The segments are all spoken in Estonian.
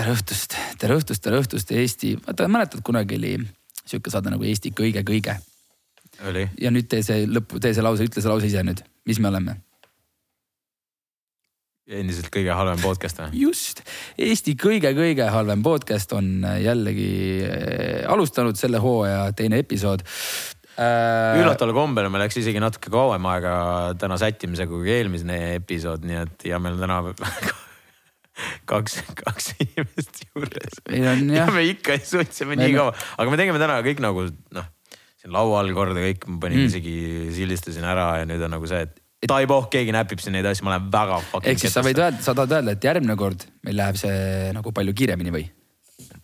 tere õhtust, tere õhtust, tere õhtust Eesti, vaata mäletad kunagi oli sihuke saade nagu Eesti kõige-kõige. oli. ja nüüd tee see lõpp, tee see lause, ütle see lause ise nüüd, mis me oleme? endiselt kõige halvem podcast või? just, Eesti kõige-kõige halvem podcast on jällegi äh, alustanud selle hooaja teine episood äh.... üllataval kombel meil läks isegi natuke kauem aega täna sättimisega kui eelmine episood, nii et ja meil täna kaks, kaks inimest juures. ja me ikka suutsime nii kaua, aga me tegime täna kõik nagu noh, siin laua all korda kõik, ma panin mm. isegi sildistasin ära ja nüüd on nagu see, et taiboh, keegi näpib siin neid asju, ma olen väga ehk siis sa võid öelda, sa tahad öelda, et järgmine kord meil läheb see nagu palju kiiremini või?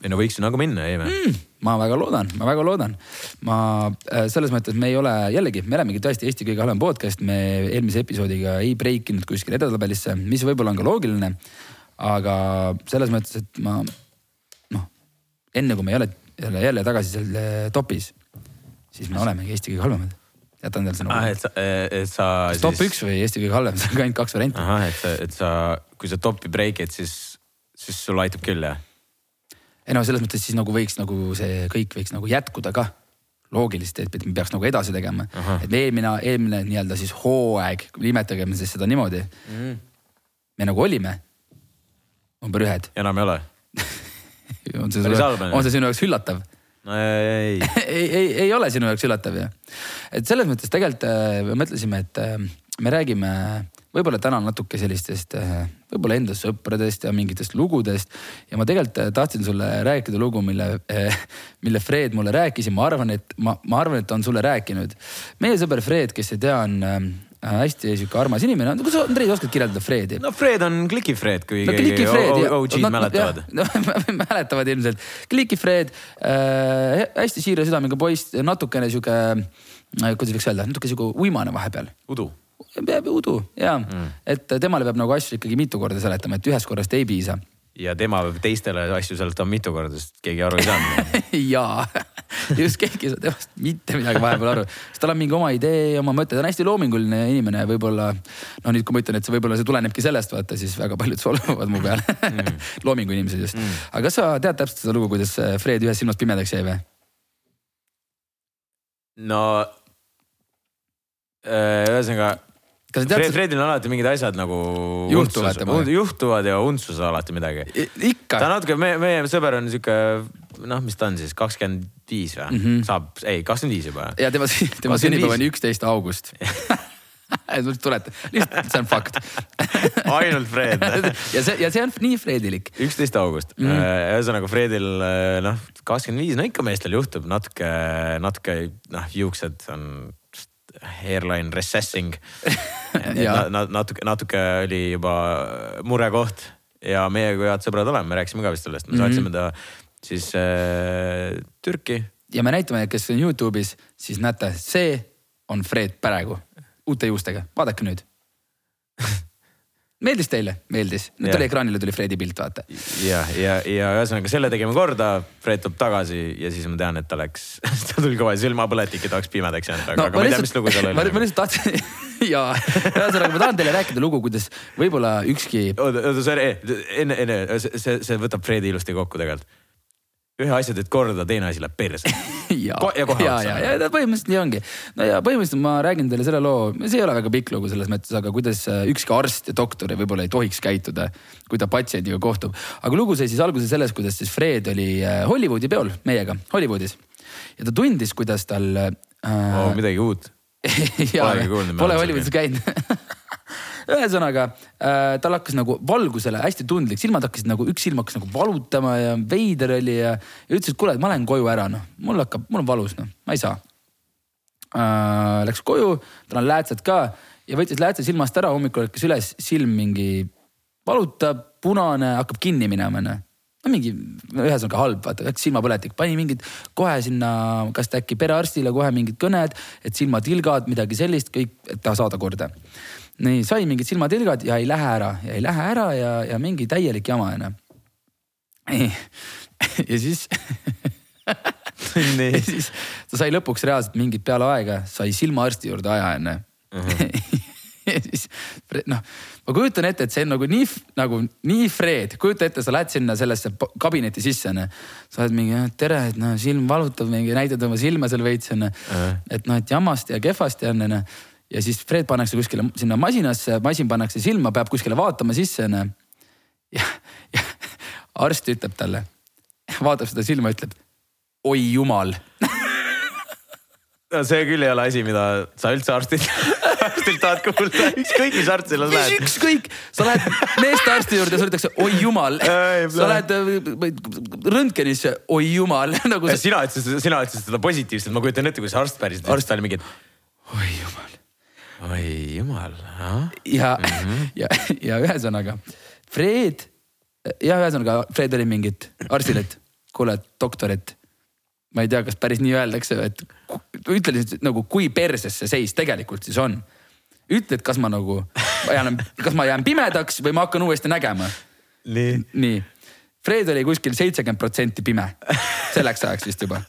ei no võiks ju nagu minna, ei või mm,? ma väga loodan, ma väga loodan. ma äh, selles mõttes me ei ole, jällegi, me olemegi tõesti Eesti kõige halvem podcast, me eelmise episoodiga ei break inud kuskile edetabelisse, mis võib-olla on ka loogiline. Aga selles mõttes, et ma noh, enne kui me jälle, jälle, jälle tagasi seal topis, siis me olemegi Eesti kõige halvemad jätan teile sõna ah,. et sa, et sa. kas top üks või Eesti kõige halvem, seal on ainult kaks varianti. ahah, et sa, et sa, kui sa topi breik'id, siis, siis sul aitab küll jah? ei no selles mõttes siis nagu võiks nagu see kõik võiks nagu jätkuda ka loogilist, et me peaks nagu edasi tegema. et eelmine, eelmine nii-öelda siis hooaeg, nimetagem siis seda niimoodi mm.. me nagu olime number ühed. enam ei ole on see, on see sinu jaoks üllatav? no ei ei, ei, ei ole sinu jaoks üllatav ju. et selles mõttes tegelikult äh, me mõtlesime, et äh, me räägime võib-olla täna natuke sellistest äh, võib-olla enda sõpradest ja mingitest lugudest. ja ma tegelikult tahtsin sulle rääkida lugu, mille, mille Fred mulle rääkis ja ma arvan, et ma, ma arvan, et ta on sulle rääkinud. meie sõber Fred, kes ei tea, on hästi sihuke armas inimene. kas sa, Andrei, oskad kirjeldada Fredi? no Fred on Kliki Fred, kui no, keegi OG-d mäletavad. mäletavad ilmselt. Kliki Fred äh,, hästi siira südamega poiss, natukene sihuke, äh, kuidas võiks öelda, natuke sihuke uimane vahepeal. udu peab udu ja mm., et temale peab nagu asju ikkagi mitu korda seletama, et ühest korrast ei piisa ja tema peab teistele asju seletama mitu korda, sest keegi aru ei saanud jaa, just keegi ei saa temast mitte midagi vahepeal aru, sest tal on mingi oma idee, oma mõte, ta on hästi loominguline inimene, võib-olla. no nüüd, kui ma ütlen, et see võib-olla see tulenebki sellest, vaata siis väga paljud solvuvad mu peale mm. loomingu inimesed just mm.. aga kas sa tead täpselt seda lugu, kuidas Fred ühest silmast pimedaks jäi või? no äh, ühesõnaga Fred, Fredil on alati mingid asjad nagu. juhtuvad temaga. juhtuvad ja untsus alati midagi. ikka. ta natuke, meie, meie sõber on sihuke noh, mis ta on siis kakskümmend viis või mm -hmm. saab, ei kakskümmend viis juba. ja tema, tema sünnipäev on üksteist august tuleta, lihtsalt see on fakt ainult Fred ja see, ja see on nii Fredilik. üksteist august mm, -hmm. ühesõnaga Fredil noh, kakskümmend viis, no ikka meestel juhtub natuke, natuke noh, juuksed on hairline recessing na, natuke, natuke oli juba murekoht ja meie kui head sõbrad oleme, me rääkisime ka vist sellest, me mm -hmm. saatsime ta siis äh, Türki. ja me näitame, kes on Youtube'is, siis näete, see on Fred praegu uute juustega, vaadake nüüd meeldis teile? meeldis, nüüd tuli ekraanile tuli Fredi pilt, vaata. ja, ja, ja ühesõnaga selle tegime korda, Fred tuleb tagasi ja siis ma tean, et ta läks ta tuli kõva silmapõletik ja ta oleks pimedaks jäänud, aga no,, aga ma ei tea, mis lugu tal oli. ma lihtsalt tahtsin ja ühesõnaga ma tahan teile rääkida lugu, kuidas võib-olla ükski. oota, oota, sorry, enne, enne see, see võtab Fredi ilusti kokku tegelikult ühe asja teed korda, teine asi läheb perse ja, ja, ja, ja, ja põhimõtteliselt nii ongi. no ja põhimõtteliselt ma räägin teile selle loo, see ei ole väga pikk lugu selles mõttes, aga kuidas äh, ükski arst ja doktor võib-olla ei tohiks käituda, kui ta patsiendiga kohtub. aga lugu sai siis alguse selles, kuidas siis Fred oli äh, Hollywoodi peol meiega, Hollywoodis. ja ta tundis, kuidas tal äh,. Oh, midagi uut. Pole Hollywoodis käinud ühesõnaga äh, tal hakkas nagu valgusele hästi tundlik, silmad hakkasid nagu, üks silm hakkas nagu valutama ja veider oli ja, ja ütles, et kuule, ma lähen koju ära, noh, mul hakkab, mul on valus, noh, ma ei saa. Äh,. Läks koju, tal on läätsed ka ja võttis läätse silmast ära, hommikul ärkas üles, silm mingi valutab, punane, hakkab kinni minema, noh. No mingi, ühesõnaga halb, vaata, läks silmapõletik, pani mingid kohe sinna, kas ta äkki perearstile kohe mingid kõned, et silmatilgad, midagi sellist, kõik, et ta saada korda nii sai mingid silmatilgad ja ei lähe ära ja ei lähe ära ja, ja mingi täielik jama onju. ja siis ja siis ta sai lõpuks reaalselt mingit peale aega, sai silmaarsti juurde aja onju. Mhm. ja siis noh, ma kujutan ette, et see on nagu nii nagu nii Fred, kujuta ette, sa lähed sinna sellesse kabinetti sisse onju. sa oled mingi tere, et noh silm valutab mingi, näitad oma silma seal veits onju uh. -huh. et noh, et jamasti ja kehvasti on onju. Ja siis Fred pannakse kuskile sinna masinasse, masin pannakse silma, peab kuskile vaatama sisse onju. ja, ja arst ütleb talle, vaatab seda silma, ütleb oi jumal no see küll ei ole asi, mida sa üldse arstilt, arstilt tahad kuulda, ükskõik mis arst sinna lähed. ükskõik, sa lähed meestearsti juurde, sulle öeldakse oi jumal. sa lähed äh, röntgenisse, oi jumal nagu sa.... sina ütlesid, sina ütlesid seda positiivselt, ma kujutan ette, kui see arst päriselt, arst oli mingi, et oi jumal. Oi jumal. ja mm, -hmm. ja, ja ühesõnaga Fred, ja ühesõnaga Fred oli mingit arstile, et kuule, doktor, et ma ei tea, kas päris nii öeldakse, et ütle lihtsalt nagu, kui perses see seis tegelikult siis on. ütle, et kas ma nagu, kas ma jään pimedaks või ma hakkan uuesti nägema. nii, nii.. Fred oli kuskil seitsekümmend protsenti pime selleks ajaks vist juba.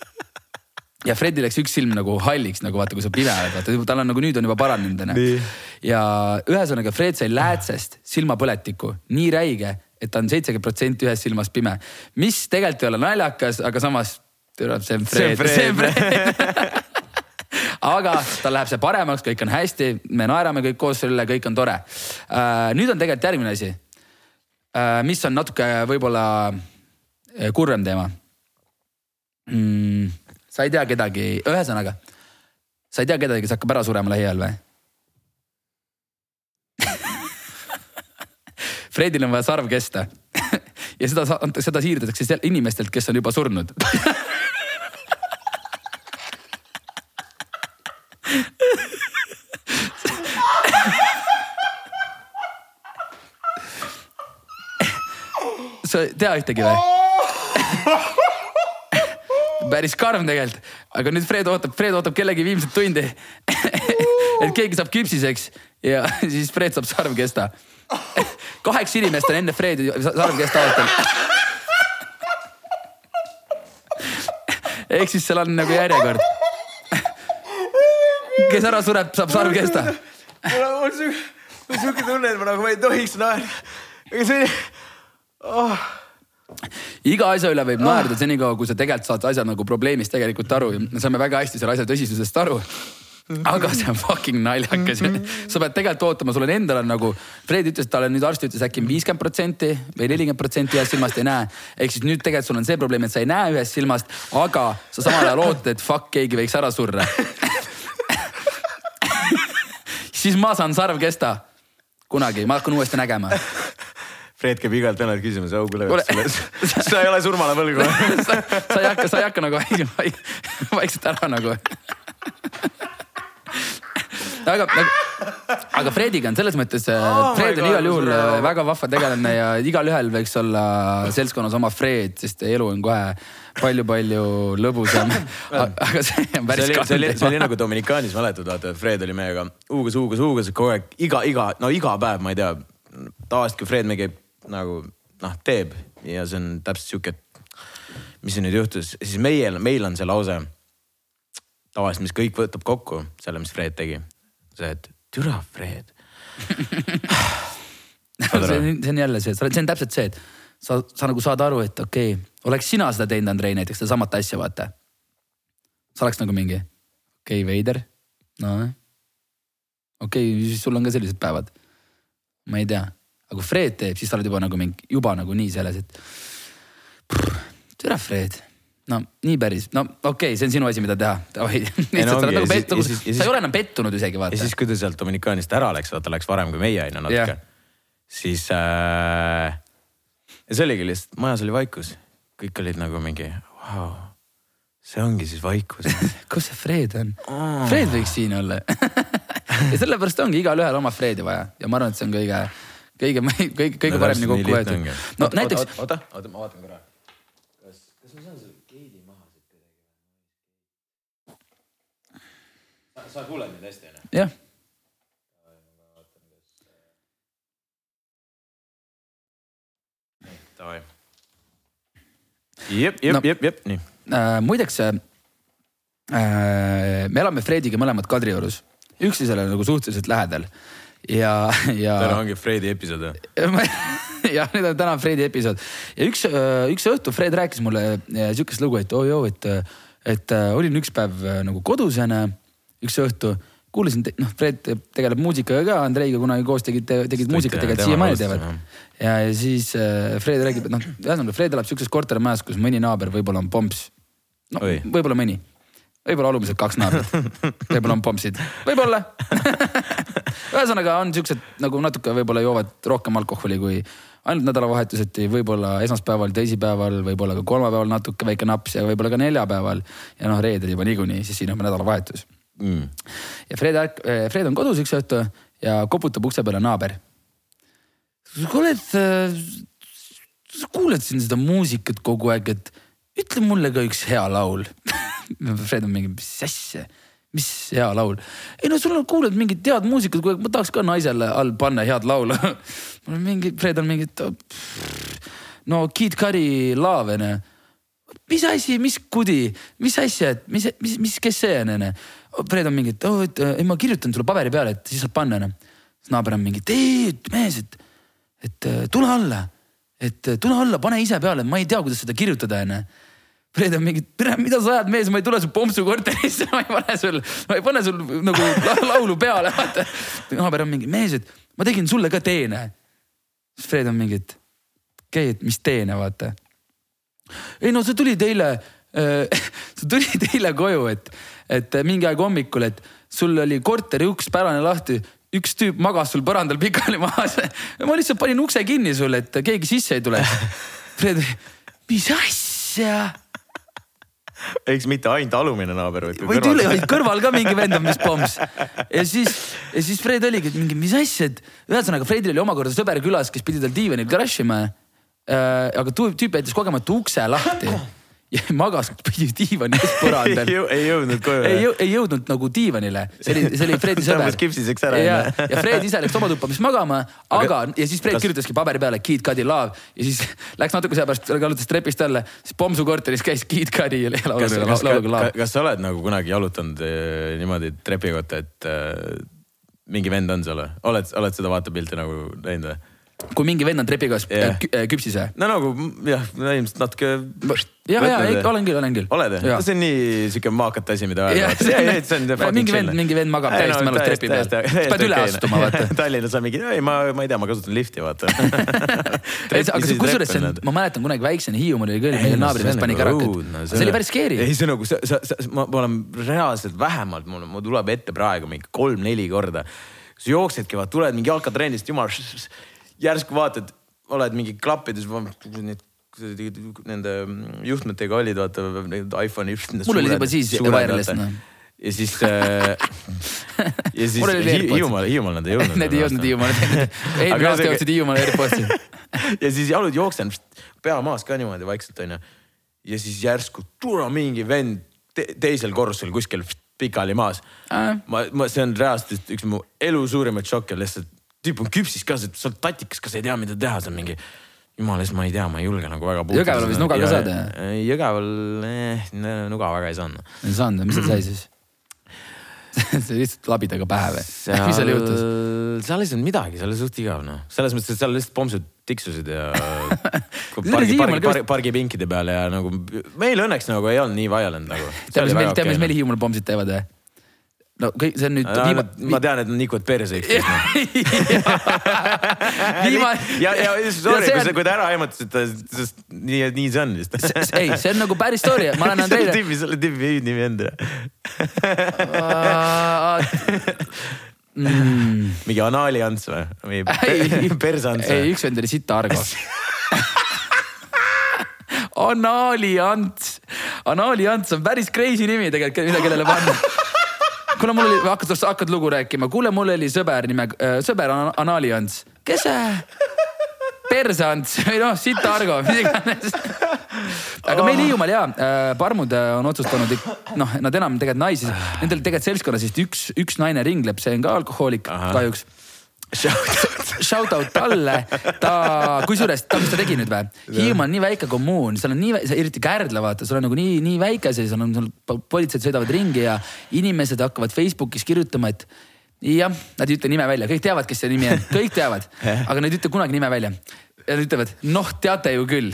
Ja Fredi läks üks silm nagu halliks, nagu vaata, kui sa pime oled, vaata tal on nagu nüüd on juba paranenud onju. ja ühesõnaga Fred sai läätsest silmapõletikku nii räige, et ta on seitsekümmend protsenti ühest silmast pime. mis tegelikult ei ole naljakas, aga samas see on Fred, see on Fred aga tal läheb see paremaks, kõik on hästi, me naerame kõik koos selle üle, kõik on tore uh,. nüüd on tegelikult järgmine asi uh,, mis on natuke võib-olla uh, kurvem teema mm,. Sa ei tea kedagi, ühesõnaga, sa ei tea kedagi, kes hakkab ära surema lähiajal või? Fredil on vaja sarv kesta ja seda, seda siirdatakse inimestelt, kes on juba surnud sa ei tea ühtegi või? Päris karm tegelikult, aga nüüd Fred ootab, Fred ootab kellegi viimset tundi et keegi saab küpsiseks ja siis Fred saab sarvkesta. kaheksa inimest on enne Fredi sarvkesta ootanud. ehk siis seal on nagu järjekord. kes ära sureb, saab sarvkesta. mul on siuke tunne, et ma nagu ma ei tohiks naerda. aga see oh. Iga asja üle võib naerda oh. senikaua, kui sa tegelikult saad asja nagu probleemist tegelikult aru ja me saame väga hästi selle asja tõsisusest aru aga see on fucking naljakas mm. -hmm. sa pead tegelikult ootama, sul on endal on nagu, Fred ütles, talle nüüd arst ütles äkki viiskümmend protsenti või nelikümmend protsenti ühest silmast ei näe. ehk siis nüüd tegelikult sul on see probleem, et sa ei näe ühest silmast, aga sa samal ajal ootad, et fuck, keegi võiks ära surra siis ma saan sarvkesta kunagi, ma hakkan uuesti nägema Fred käib igalt venelt küsimas, oh kuule, sa ei ole surmale võlgu sa, sa ei hakka, sa ei hakka nagu vaikselt ära nagu aga, aga, aga Frediga on selles mõttes oh, Fred on igal juhul väga vahva tegelane ja igalühel võiks olla seltskonnas oma Fred, sest elu on kohe palju-palju lõbusam. aga see on päris see oli, see oli, see oli nagu Dominikaanis, mäletad, vaata, Fred oli meiega huugas, huugas, huugas kogu aeg, iga, iga, no iga päev, ma ei tea. tavaliselt, kui Fred meil käib nagu noh, teeb ja see on täpselt sihuke, et mis nüüd juhtus, siis meil, meil on see lause tavaliselt, mis kõik võtab kokku selle, mis Fred tegi. see, et türa Fred see on, see on jälle see, see on täpselt see, et sa, sa nagu saad aru, et okei okay,, oleks sina seda teinud, Andrei, näiteks sedasamat asja, vaata. sa oleks nagu mingi, okei okay,, veider, no okei okay,, siis sul on ka sellised päevad. ma ei tea aga kui Fred teeb, siis sa oled juba nagu mingi, juba nagu nii selles, et. tere, Fred no nii päris, no okei okay,, see on sinu asi, mida teha. sa ei ole enam pettunud isegi vaata. ja siis, kui ta sealt Dominikaanist ära läks, vaata läks varem kui meie on ju natuke yeah.. siis äh,. see oligi lihtsalt, majas oli vaikus, kõik olid nagu mingi vau see ongi siis vaikus kus see Fred on oh.? Fred võiks siin olla ja sellepärast ongi igalühel oma Fredi vaja ja ma arvan, et see on kõige kõige, kõige, kõige no, paremini kokku võetud. no oota, näiteks. oota, oota, ma vaatan korra. kas, kas ma saan selle geidi maha siit kuidagi? sa kuuled mind hästi onju? jah. Davai. jep, jep no,, jep, jep, nii äh,. muideks äh, me elame Frediga mõlemad Kadriorus, üksteisele nagu suhteliselt lähedal ja, ja. täna ongi Fredi episood või jah, nüüd on täna Fredi episood ja üks, üks õhtu Fred rääkis mulle sihukest lugu, et oi-joo, et, et olin üks päev nagu kodus onju, üks õhtu kuulasin, noh, Fred tegeleb muusikaga ka, Andreiga kunagi koos tegid, tegid muusikat, tegelikult siiamaani teevad. ja, ja siis äh, Fred räägib, et noh, ühesõnaga Fred elab sihukeses kortermajas, kus mõni naaber võib-olla on pomps. no võib-olla mõni, võib-olla alumised kaks naabrit, võib-olla on pompsid, võib-olla. Ühesõnaga on siuksed nagu natuke võib-olla joovad rohkem alkoholi kui ainult nädalavahetuseti, võib-olla esmaspäeval, teisipäeval, võib-olla ka kolmapäeval natuke väike naps ja võib-olla ka neljapäeval. ja noh, reedel juba niikuinii, siis siin on nädalavahetus. Mm.. ja Fred, eh, Fred on kodus üks õhtu ja koputab ukse peale naaber. kuule, et sa kuuled siin seda muusikat kogu aeg, et ütle mulle ka üks hea laul Fred on mingi, mis asja, mis hea laul. ei no sul on kuuled mingit head muusikat, aeg, ma tahaks ka naisele all panna head laulu mul on mingi, Fred on mingi, no Kid Cudi Love onju mis asi, mis kudi, mis asja, et mis, mis, mis, kes see on, onju. Fred on mingi, et oh, et ei, ma kirjutan sulle paberi peale, et siis saad panna onju. siis naaber on mingi, et ei, mees, et, et tule alla, et tule alla, pane ise peale, ma ei tea, kuidas seda kirjutada onju. Fred on mingi, tere, mida sa ajad, mees, ma ei tule su Pompsu korterisse, ma ei pane sul, ma ei pane sul nagu laulu peale, vaata. naaber on mingi, mees, et ma tegin sulle ka teene. siis Fred on mingi, et okei okay,, et mis teene, vaata. ei no sa tulid eile äh, sa tulid eile koju, et et mingi aeg hommikul, et sul oli korteri uks pärane lahti, üks tüüp magas sul põrandal pikali maas. ma lihtsalt panin ukse kinni sulle, et keegi sisse ei tuleks. Fred, mis asja? eks mitte ainult alumine naaber, vaid ka kõrval. vaid kõrval ka mingi vend on, mis pomms. ja siis, ja siis Fred oligi, et mingi, mis asja, et ühesõnaga Fredil oli omakorda sõber külas, kes pidi tal diivanil crash ima äh,. aga tüüp jättis kogemata ukse lahti magas diivani ees põrandal ei jõudnud koju? ei, jõu, ei jõudnud nagu diivanile, see oli, see oli Fredi sõber. tõmbas kipsiseks ära. ja, ja Fred ise läks oma tuppa vist magama, aga, ja siis Fred kas... kirjutaski paberi peale Kid Cudi love ja siis läks natuke aja pärast, jalutas trepist alla, siis Pomsu korteris käis Kid Cudi ja laulis lauluga love. kas sa oled nagu kunagi jalutanud eh, niimoodi trepi kohta, et äh, mingi vend on seal või? oled, oled seda vaatepilti nagu näinud või? Kui mingi vend on trepiga yeah. küpsis või? no nagu jah, ilmselt natuke. ja, ja ikka olen küll, olen küll. oled jah? see on nii siuke maakate asi, mida öelda. mingi vend, mingi vend magab täiesti mälus trepi peal. sa pead üle astuma vaata. Tallinnas on mingi, ei ma, ma ei tea, ma kasutan lifti vaata aga kusjuures see on, ma mäletan kunagi väiksena Hiiumaal oli küll, meie naabrimees pani kärakat. see oli päris scary. ei, see nagu, sa, sa, ma, olen reaalselt vähemalt, mul, mul tuleb ette praegu mingi kolm-neli korda. sa jooksedki, vaata, tuled mingi jalkatrennist, jumal järsku vaatad, oled mingi klappides, need nende juhtmetega olid, vaata need iPhone'i. mul oli juba siis wireless noh ja siis äh,, ja siis Hiiumaal, Hiiumaal nad ei jõudnud. Need ei jõudnud Hiiumaale. eelmine aasta jõudsid Hiiumaale AirPodsi. ja siis jalud jooksen, pea maas ka niimoodi vaikselt onju. ja siis järsku tule mingi vend te teisel korrusel kuskil pikali maas ma, ma, see on reaalselt üks mu elu suurimaid šokke lihtsalt tüüp on küpsis ka, sa oled tatikas, kas ei tea, mida teha, see on mingi. jumala eest, ma ei tea, ma ei julge nagu väga. Jõgeval vist nuga ka saada? Jõgeval eh, nuga väga ei saanud. ei saanud, mis seal sai siis? see lihtsalt labidaga pähe või? mis seal juhtus? seal ei saanud midagi, seal oli suht igav noh, selles mõttes, et seal lihtsalt pomsud tiksusid ja pargi, pargi, pargi, pargipinkide peal ja nagu meil õnneks nagu ei olnud nii violent nagu. tead, mis meil, tead, mis meil Hiiumaal pomsid teevad või? No kõik, see on nüüd no, viima... ma tean, et nikuvad perse üksteist Viima... ja, ja sorry, kui on... sa, kui te ära aimatasite, sest nii, nii see on vist ei, see on nagu päris story, ma Andreile. selle tüüpi, selle tüüpi hüüdnimi on mm. mingi Anaali Ants või? või Perse Ants või? ei, üks vend oli Sita Argo Anaali Ants, Anaali Ants on päris crazy nimi tegelikult, mida kellele panna kuule, mul oli, hakkad, hakkad lugu rääkima, kuule, mul oli sõber nimega äh,, sõber Anali Ants. kes see? Persants või noh, Sita Argo, mis iganes. aga meil Hiiumaal ja äh, parmud äh, on otsustanud, noh, nad enam tegelikult naisi, nendel tegelikult seltskonnas vist üks, üks naine ringleb, see on ka alkohoolik kahjuks Shout out. Talle, ta, kusjuures, ta, mis ta tegi nüüd või? Hiiumaa on nii väike kommuun, seal on nii, eriti Kärdla vaata, sul on nagu nii, nii väike see, sul on, sul politseid sõidavad ringi ja inimesed hakkavad Facebookis kirjutama, et jah, nad ei ütle nime välja, kõik teavad, kes see nimi on, kõik teavad, aga nad ei ütle kunagi nime välja. Ja nad ütlevad, noh, teate ju küll.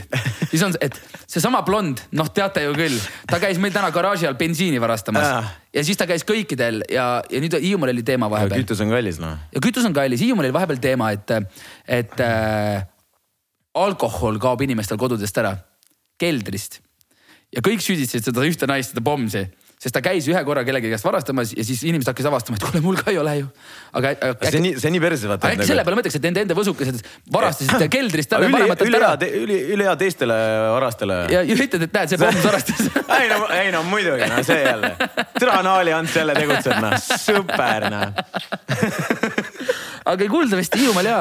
siis on, et seesama blond, noh, teate ju küll, ta käis meil täna garaaži all bensiini varastamas. Ja siis ta käis kõikidel ja, ja nüüd Hiiumaal oli teema vahepeal. kütus on kallis noh. ja kütus on kallis, Hiiumaal oli vahepeal teema, et, et äh, alkohol kaob inimestel kodudest ära, keldrist. Ja kõik süüdistasid seda ühte naist, seda Pomsi sest ta käis ühe korra kellegi käest varastamas ja siis inimesed hakkasid avastama, et kuule, mul ka ei ole ju. aga, aga. see on nii, see nii perse vaata. äkki selle peale mõtleks, et nende enda võsukesed varastasid keldrist talle vanematelt ära. üli, ülihea teistele varastele. ja, ütled, et näed, see Poms varastas ei no, ei no muidugi, no see jälle. türa Naali Ants jälle tegutseb, noh, super noh aga kuuldavasti Hiiumaal ja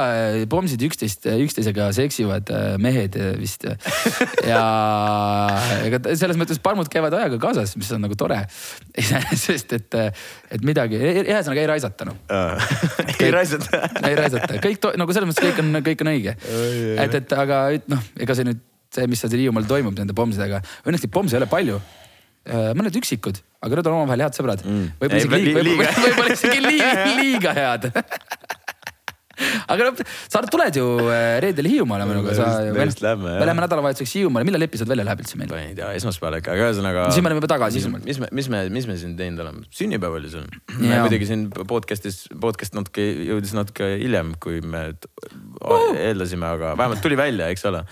pomsid üksteist, üksteisega seksivad äh, mehed äh, vist. ja ega selles mõttes parmud käivad ajaga kaasas, mis on nagu tore. sest et, et midagi, ühesõnaga ei raisata noh. Ei raisata. ei raisata, kõik nagu selles mõttes kõik on, kõik on õige. et, et aga noh, ega see nüüd see, mis seal Hiiumaal toimub nende pomsidega, õnneks neid pomse ei ole palju. Äh, mõned üksikud, aga nad on omavahel head sõbrad. Mm.. võib-olla isegi, võib võib isegi liiga, liiga head aga noh, sa tuled ju äh, reedel Hiiumaale minuga, sa. me läheme nädalavahetuseks Hiiumaale, millal episood välja läheb üldse meil? ma ei tea, esmaspäeval äkki, aga ühesõnaga. siis me oleme juba tagasi Hiiumaal. mis me, mis me, mis me siin teinud oleme, sünnipäev oli sul. me muidugi siin podcast'is, podcast natuke jõudis natuke hiljem, kui me eeldasime, aga vähemalt tuli välja, eks ole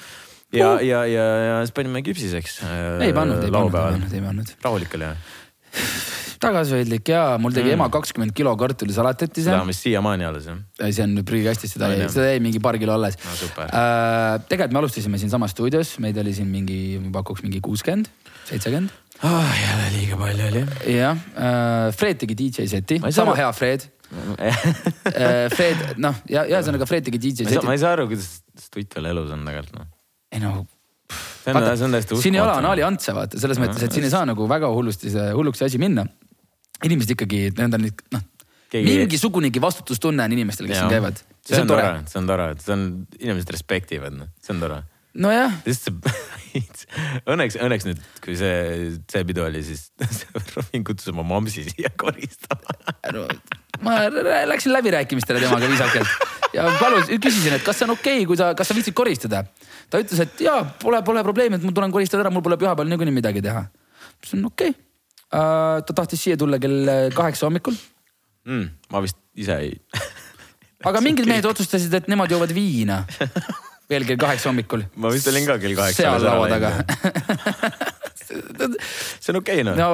ja ja, ja, ja siis panime küpsiseks. ei pannud, ei pannud, ei pannud. rahulik oli jah tagasihoidlik ja mul tegi mm. ema kakskümmend kilo kartulisalatit ise. seda on vist siiamaani alles jah? see on prügikastis, seda jäi, seda jäi mingi paar kilo alles no,. Äh, tegelikult me alustasime siinsamas stuudios, meid oli siin mingi, pakuks mingi kuuskümmend, seitsekümmend. ah, jälle liiga palju oli. jah äh,, Fred tegi DJ seti, sama hea Fred äh, Fred, noh, ja ühesõnaga Fred tegi DJ seti. ma ei saa aru, kuidas Stutt veel elus on tegelikult noh. ei no see on, see on täiesti uskumatu. siin ei ole Anaali Antse vaata, selles mõttes, et siin ei saa nagu väga hullusti hulluks asi minna inimesed ikkagi, need on nüüd noh Keegi... mingisugunegi vastutustunne on inimestel, kes siin käivad. see on tore, see on tore, see on, inimesed respektivad, noh, see on tore. nojah. õnneks, õnneks nüüd, kui see, see pidu oli, siis Robin kutsus oma mamsi siia koristama no, ma läksin läbirääkimistele temaga viisakalt ja palus, küsisin, et kas see on okei okay,, kui sa, kas sa viitsid koristada. ta ütles, et jaa, pole, pole probleemi, et ma tulen koristada ära, mul pole pühapäeval niikuinii midagi teha. ma ütlesin okei okay ta tahtis siia tulla kell äh, kaheksa hommikul mm,. ma vist ise ei aga mingid mehed otsustasid, et nemad joovad viina veel kell kaheksa hommikul. ma vist olin ka kell kaheksa. seal laua taga see on okei okay, noh. no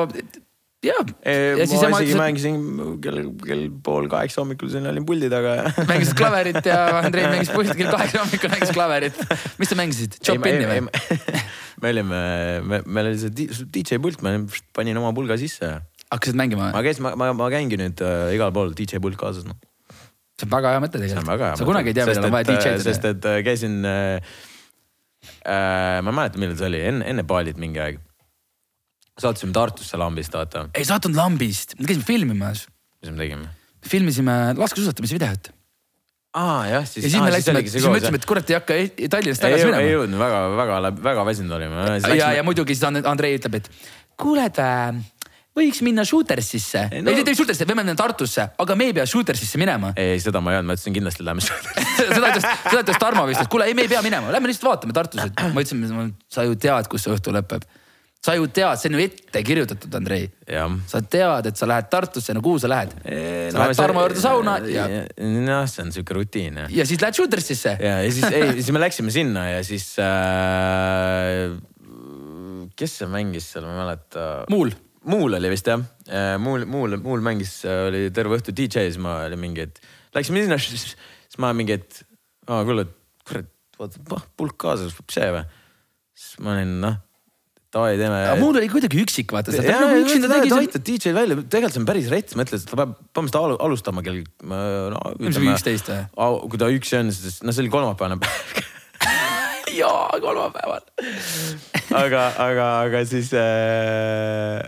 jaa. ma isegi ütles, mängisin kell, kell pool kaheksa hommikul siin olin puldi taga ja mängisid klaverit ja Andrei mängis puldi kell kaheksa hommikul mängis klaverit. mis sa mängisid, Chopini või? me olime, me, meil oli see DJ pult, ma panin oma pulga sisse. hakkasid mängima? ma käisin, ma, ma, ma käingi nüüd äh, igal pool DJ pult kaasas noh. see on väga hea mõte tegelikult. sa kunagi ei tea, millal on vaja DJ-d teha. sest et äh, käisin äh,, äh, ma ei mäleta, millal see oli, enne, enne Balit mingi aeg. Saatsime Tartusse lambist, vaata. ei saatnud lambist, me käisime filmimas. mis me tegime? filmisime laskesuusatamise videot aa jah, siis. ja siis me läksime, siis me ütlesime, et kurat ei hakka Tallinnast tagasi minema. ei jõudnud, väga, väga, väga väsinud olime. ja, ja muidugi siis Andrei ütleb, et kuule, et äh, võiks minna Shootersisse no.. ei, ei Shootersisse, võime minna Tartusse, aga me ei pea Shootersisse minema. ei, seda ma ei öelnud, ma ütlesin kindlasti lähme Shootersisse seda ütles, seda ütles Tarmo vist, et kuule, ei, me ei pea minema, lähme lihtsalt vaatame Tartus, et ma ütlesin, sa ju tead, kus see õhtu lõpeb sa ju tead, see on ju ette kirjutatud, Andrei. sa tead, et sa lähed Tartusse, no kuhu sa lähed? sa no, lähed Tarmo juurde sauna ja. noh, see on sihuke rutiin ja siis lähed Shootersisse. ja, ja siis, ei, siis me läksime sinna ja siis äh,. kes see mängis seal, ma ei mäleta. Muul. Muul oli vist jah, äh, Muul, Muul, Muul mängis, oli terve õhtu DJ, siis ma olin mingi, et läksime sinna, siis ma mingi, et aa kuule, kurat, vaata pulk kaasas, see või. siis ma olin noh davai, teeme. mul oli kuidagi üksik, vaata. nagu üksinda tegi. ta aitab DJ välja, tegelikult see on päris rets, mõtles, et ta peab põhimõtteliselt alustama kell no,. ilmselt üksteist või? kui ta üks on, siis noh, see oli kolmapäevane päev jaa, kolmapäeval aga, aga, aga siis äh,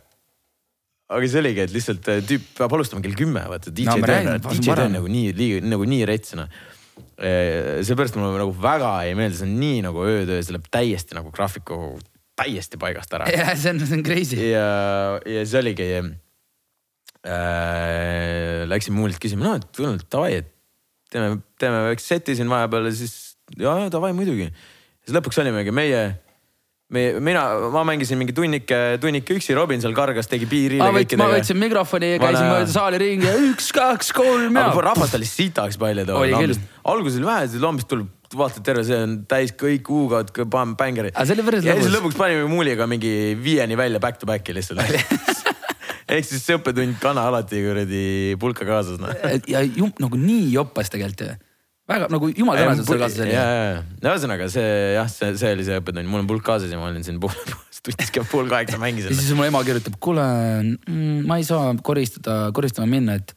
aga see oligi, et lihtsalt äh, tüüp peab alustama kell kümme, vaata DJ no, töö, DJ töö on nagu nii, nagu nii rets noh äh, seepärast mulle nagu väga ei meeldi, see on nii nagu öötöö, see läheb täiesti nagu graafiku täiesti paigast ära. jah, see on, see on crazy. ja, ja see oligi. äh,. Läksin muulilt küsima, no et kuule davai, et teeme, teeme väikse seti siin vahepeal ja siis ja, ja davai muidugi. siis lõpuks olimegi meie me, mina, ma mängisin mingi tunnike, tunnike üksi, Robin seal kargas, tegi piiri. ma võtsin mikrofoni ja käisin mööda saali ringi ja üks, kaks, kolm ja. rahvast oli sitaks palju too. alguses vähe, siis lambist tuleb, vaatad terve, see on täis kõik huugad, bängerid. ja siis lõpuks panime Muuliga mingi viieni välja back to back'i lihtsalt ehk siis see õppetund, kana alati kuradi pulka kaasas noh. ja jum, nagu nii jopas tegelikult ju väga nagu jumala et sul kaasas oli. ja, ja, ja ühesõnaga see jah, see, see oli see õppetund, mul on pulk kaasas ja ma olin siin pool, tunnis kell pool kaheksa mängisin. ja siis mu ema kirjutab, kuule mm,, ma ei saa koristada, koristama minna, et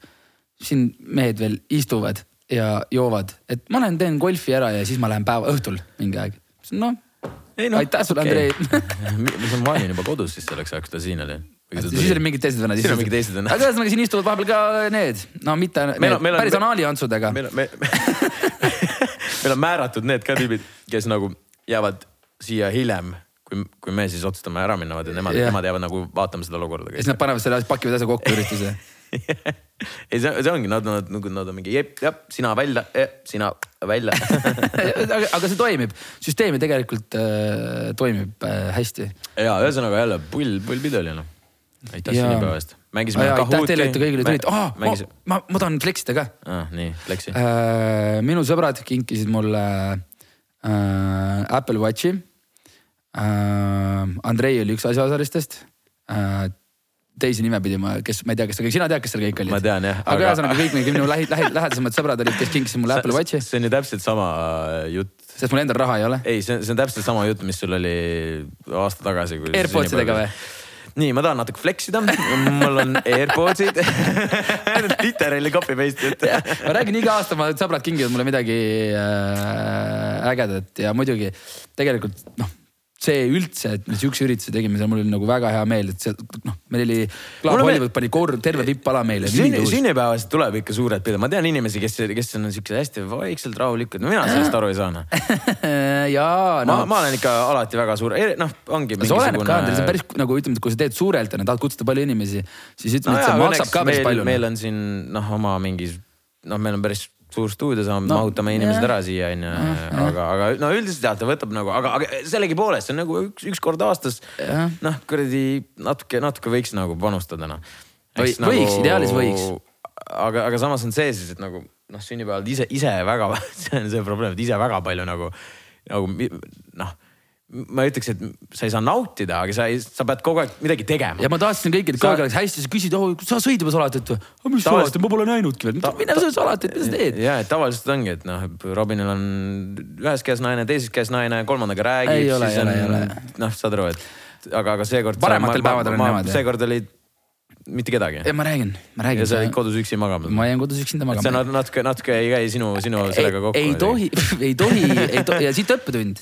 siin mehed veel istuvad ja joovad, et ma lähen teen golfi ära ja siis ma lähen päeva õhtul mingi aeg. noh no, aitäh sulle okay., Andrei ma olin juba kodus siis selleks ajaks, kui ta siin oli siis olid mingid teised vennad. siis olid mingid teised vennad. aga ühesõnaga siin istuvad vahepeal ka need, no mitte meil, need, meil päris anaaliantsudega. meil on, meil on määratud need ka tüübid, kes nagu jäävad siia hiljem kui, kui me siis otsustame ära minna, vaata nemad yeah., nemad jäävad nagu vaatama seda olukorda. siis nad panevad selle, pakivad asja kokku ürituse ei, see, see ongi, nad, nad nagu, nad on mingi jep, jah, sina välja, sina välja aga, aga see toimib, süsteem ju tegelikult äh, toimib äh, hästi. ja ühesõnaga jälle pull, pull pidu oli noh aitäh sünnipäeva eest. mängisime ah,. aitäh teile, et te kõigile tulite oh,. Mängis... ma, ma tahan fleksida ka ah,. nii, fleksi äh,. minu sõbrad kinkisid mulle äh, Apple Watchi äh,. Andrei oli üks asjaosalistest äh, teisi nimepidi ma, kes, ma ei tea, kes, sina tead, kes seal kõik olid? ma tean jah. aga ühesõnaga kõik minu lähi, lähi, lähedasemad sõbrad olid, kes kinkisid mulle Apple Watchi. see on ju täpselt sama äh, jutt. sest mul endal raha ei ole. ei, see, see on täpselt sama jutt, mis sul oli aasta tagasi. AirPodsidega või? nii, ma tahan natuke flex ida, mul on AirPodsid literally copy paste jutt ma räägin iga aasta, ma sõbrad kingivad mulle midagi äh, ägedat ja muidugi tegelikult noh see üldse, et me sihukese ürituse tegime, seal mul oli nagu väga hea meel, et see noh, meil oli. Club Hollywood pani kor-, terve vippala meile. sünnipäevast tuleb ikka suured pildid, ma tean inimesi, kes, kes on siuksed hästi vaikselt rahulikud, no mina sellest aru ei saa noh jaa no.. ma, olen ikka alati väga suur, noh, ongi. see oleneb ka, see on päris nagu ütleme, kui sa teed suurelt ja tahad kutsuda palju inimesi, siis ütleme no, et see maksab ka päris palju. meil on siin noh, oma mingi noh, meil on päris suur stuudio, saame no, mahutame inimesed ära siia onju, aga, aga no üldiselt jah, ta võtab nagu, aga, aga sellegipoolest see on nagu üks, üks kord aastas. noh, kuradi natuke, natuke võiks nagu panustada noh. Nagu, võiks, ideaalis võiks. aga, aga samas on see siis, et nagu noh, sünnipäeval ise, ise väga see on see probleem, et ise väga palju nagu, nagu noh ma ei ütleks, et sa ei saa nautida, aga sa ei, sa pead kogu aeg midagi tegema. ja ma tahtsin kõigil sa... kogu aeg hästi, sa küsid, oh sa sõid juba salatit või? mis tavaliselt... salatit, ma pole näinudki veel mine söö salatit, mis sa teed? ja, et tavaliselt ongi, et noh, Robinil on ühes käes naine, teises käes naine, kolmandaga räägib. ei ole, ei ole, ei ole. noh, saad aru, et aga, aga seekord. parematel päevadel on niimoodi. seekord oli mitte kedagi. ja ma räägin, ma räägin. ja sa jäid kodus üksi magama? ma jäin kodus üksinda magama. see natuke, natuke ei käi sinu, sinu sellega kokku. ei tohi, ei tohi, ei tohi ja siit õppetund